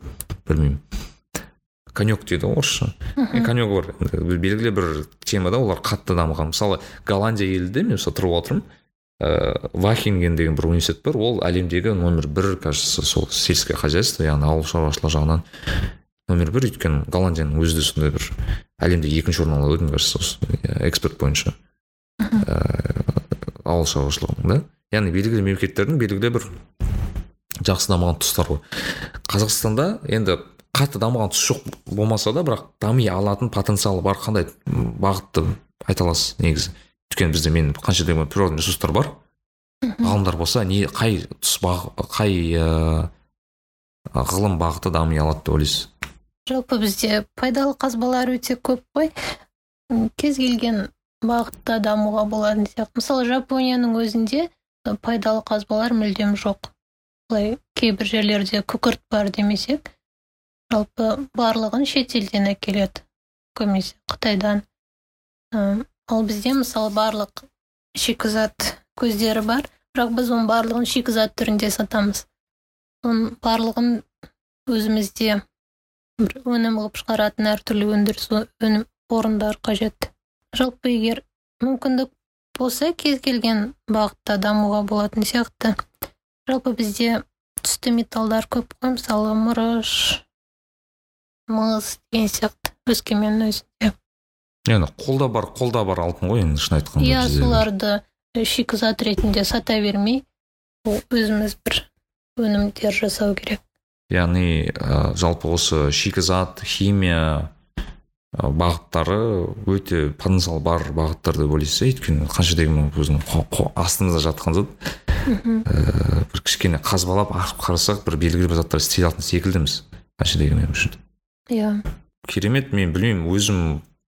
білмеймін конек дейді ғой орысша. Конек бар. Белгілі бір темада олар қатты дамыған. Мысалы голландия елінде мен мысалы тұрып отырмын ыыы вахинген деген бір университет бар. Ол әлемдегі номер бір кажется сол сельское хозяйство яғни ауыл шаруашылығы жағынан номер бір. Өйткені голландияның өзі де сондай бір әлемде екінші орын алады мне кажется осы иә, экспорт бойынша. Ыыы ауыл шаруашылығының да. Яғни белгілі мемлекеттердің белгілі бір жақсы дамыған тұстары ғой. Қазақстанда енді қатты дамыған тұс жоқ болмаса да бірақ дами алатын потенциалы бар. Қандай бағытты айта аласыз негізі? Өйткені бізде мен қанша деген природный ресурстар бар. Ғалымдар болса не қай тұс қай ыыы ғылым бағыты дами алады деп ойлайсыз? Жалпы бізде пайдалы қазбалар өте көп қой. Кез келген бағытта дамуға болатын сияқты. Мысалы жапонияның өзінде пайдалы қазбалар мүлдем жоқ. Былай кейбір жерлерде күкірт бар демесек жалпы барлығын шетелден әкеледі көбінесе қытайдан. Ал бізде мысалы барлық шикізат көздері бар бірақ біз оның барлығын шикізат түрінде сатамыз. Оның барлығын өзімізде бір өнім қылып шығаратын әртүрлі өндіріс өнім орындар қажет. Жалпы егер мүмкіндік болса кез келген бағытта дамуға болатын сияқты. Жалпы бізде түсті металлдар көп қой мысалы мырыш мыс деген сияқты өскеменнің өзінде. Яғни қолда бар қолда бар алтын ғой енді шын айтқанда иә соларды шикізат ретінде сата бермей өзіміз бір өнімдер жасау керек. Яғни ә, жалпы осы шикізат химия бағыттары өте потенциал бар бағыттар деп ойлайсыз иә. Өйткені қанша дегенмен өзінің астымызда жатқан зат. Ә, бір кішкене қазбалап ашып қарасақ бір белгілі бір заттар істей алатын секілдіміз қанша дегенмен үшін. Иә. Керемет мен білмеймін өзім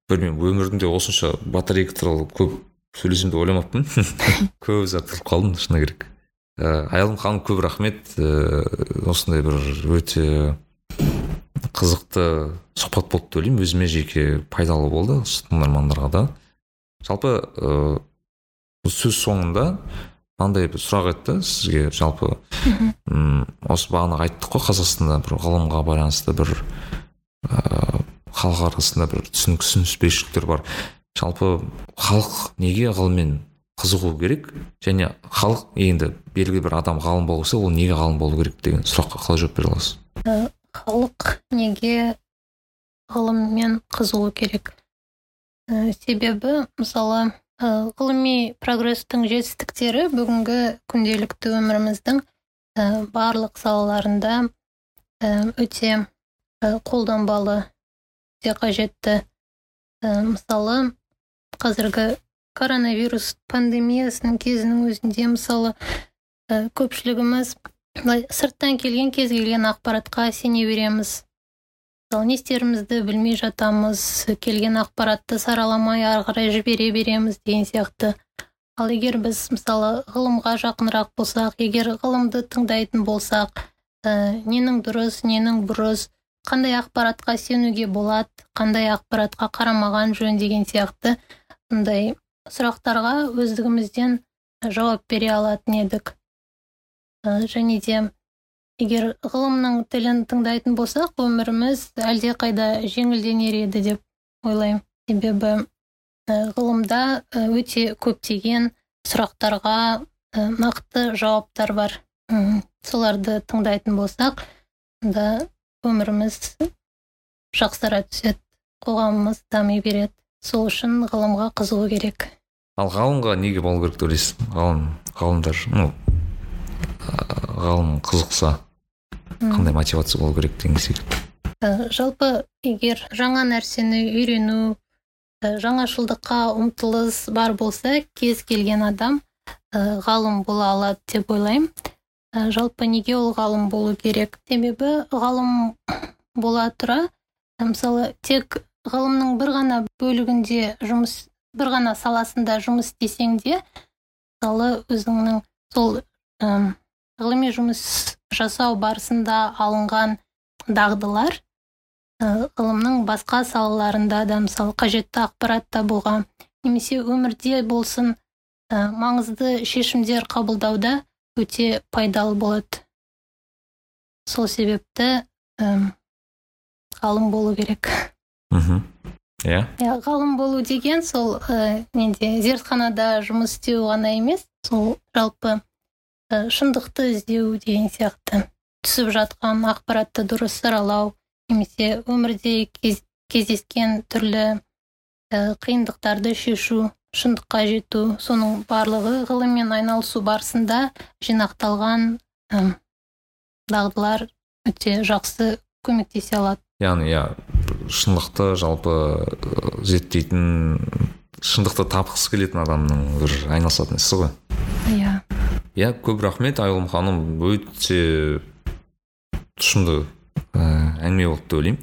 білмеймін өмірімде осынша батарейка туралы көп сөйлесемін деп ойламаппын. Көп зат біліп қалдым шыны керек. Ә, айалым ханым көп рахмет. Ә, осындай бір өте қызықты сұхбат болды деп ойлаймын. Өзіме жеке пайдалы болды тыңдармандарға да. Жалпы ә, сөз соңында мынандай бір сұрақ еді сізге. Жалпы м, осы бағанағы айттық қой қазақстанда бір ғылымға байланысты бір ыыы халық арасында бір түсінік түсініспеушіліктер бар. Жалпы халық неге ғылыммен қызығу керек? Және халық енді белгілі бір адам ғалым болса ол неге ғалым болу керек деген сұраққа қалай жауап бере аласыз? Халық неге ғылыммен қызығу керек? Ә, себебі мысалы ә, ғылыми прогрестің жетістіктері бүгінгі күнделікті өміріміздің ә, барлық салаларында өте қолданбалы өте қажетті. Мысалы қазіргі коронавирус пандемиясының кезінің өзінде мысалы көпшілігіміз былай сырттан келген кез келген ақпаратқа сене береміз. Мысалы не істерімізді білмей жатамыз келген ақпаратты сараламай ары қарай жібере береміз деген сияқты. Ал егер біз мысалы ғылымға жақынырақ болсақ егер ғылымды тыңдайтын болсақ ә, ненің дұрыс ненің бұрыс қандай ақпаратқа сенуге болады қандай ақпаратқа қарамаған жөн деген сияқты сондай сұрақтарға өздігімізден жауап бере алатын едік. Және де егер ғылымның тілін тыңдайтын болсақ өміріміз әлдеқайда жеңілденер еді деп ойлаймын. Себебі ә, ғылымда ә, өте көптеген сұрақтарға нақты жауаптар бар. Соларды тыңдайтын болсақ онда өміріміз жақсара түседі қоғамымыз дами береді. Сол үшін ғылымға қызығу керек. Ал ғалымға неге болу керек деп ойлайсыз? Ғалым ғалымдар ну ғалым қызықса қандай мотивация болу керек деген секілді. Ә, жалпы егер жаңа нәрсені үйрену ә, жаңашылдыққа ұмтылыс бар болса кез келген адам ә, ғалым бола алады деп ойлаймын. Ә, жалпы неге ол ғалым болу керек себебі ғалым бола тұра. Мысалы тек ғылымның бір ғана бөлігінде жұмыс бір ғана саласында жұмыс істесең де мысалы өзіңнің сол ғылыми жұмыс жасау барысында алынған дағдылар ә, ғылымның басқа салаларында да мысалы қажетті ақпарат табуға немесе өмірде болсын ә, маңызды шешімдер қабылдауда өте пайдалы болады. Сол себепті әм, ғалым болу керек. Мхм. Иә. Иә ғалым болу деген сол ә, неде зертханада жұмыс істеу ғана емес сол жалпы ә, шындықты іздеу деген сияқты. Түсіп жатқан ақпаратты дұрыс саралау немесе өмірде кез, кездескен түрлі ә, қиындықтарды шешу шындыққа жету соның барлығы ғылыммен айналысу барысында жинақталған ә, дағдылар өте жақсы көмектесе алады. Яғни иә шындықты жалпы ә, зерттейтін шындықты тапқысы келетін адамның бір айналысатын ісі ғой. Иә. Иә көп рахмет айгүл ханым. Өте тұшымды ә, әңгіме болды деп ойлаймын.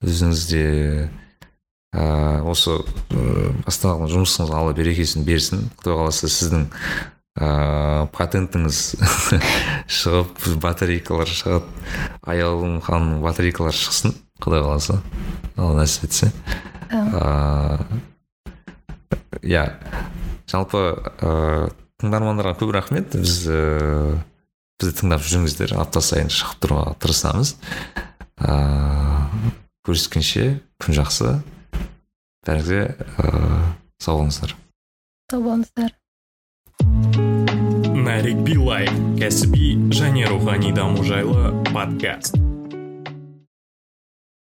Өзіңіз де ә, осы ә, бастаған жұмысыңыз алла берекесін берсін. Құдай қаласа сіздің ә, патентіңіз шығып батарейкалар шығады аяулым ханымның батарейкалары шықсын. Құдай қаласа алла нәсіп етсе. Ыыы иә жалпы ыыы тыңдармандарға көп рахмет. Біз ыыы бізді тыңдап жүріңіздер. Апта сайын шығып тұруға тырысамыз. Ыыы көріскенше күн жақсы. Бәріңізге ыыы сау болыңыздар. Сау болыңыздар. Нәр лайк би лайк кәсіби және рухани даму жайлы подкаст.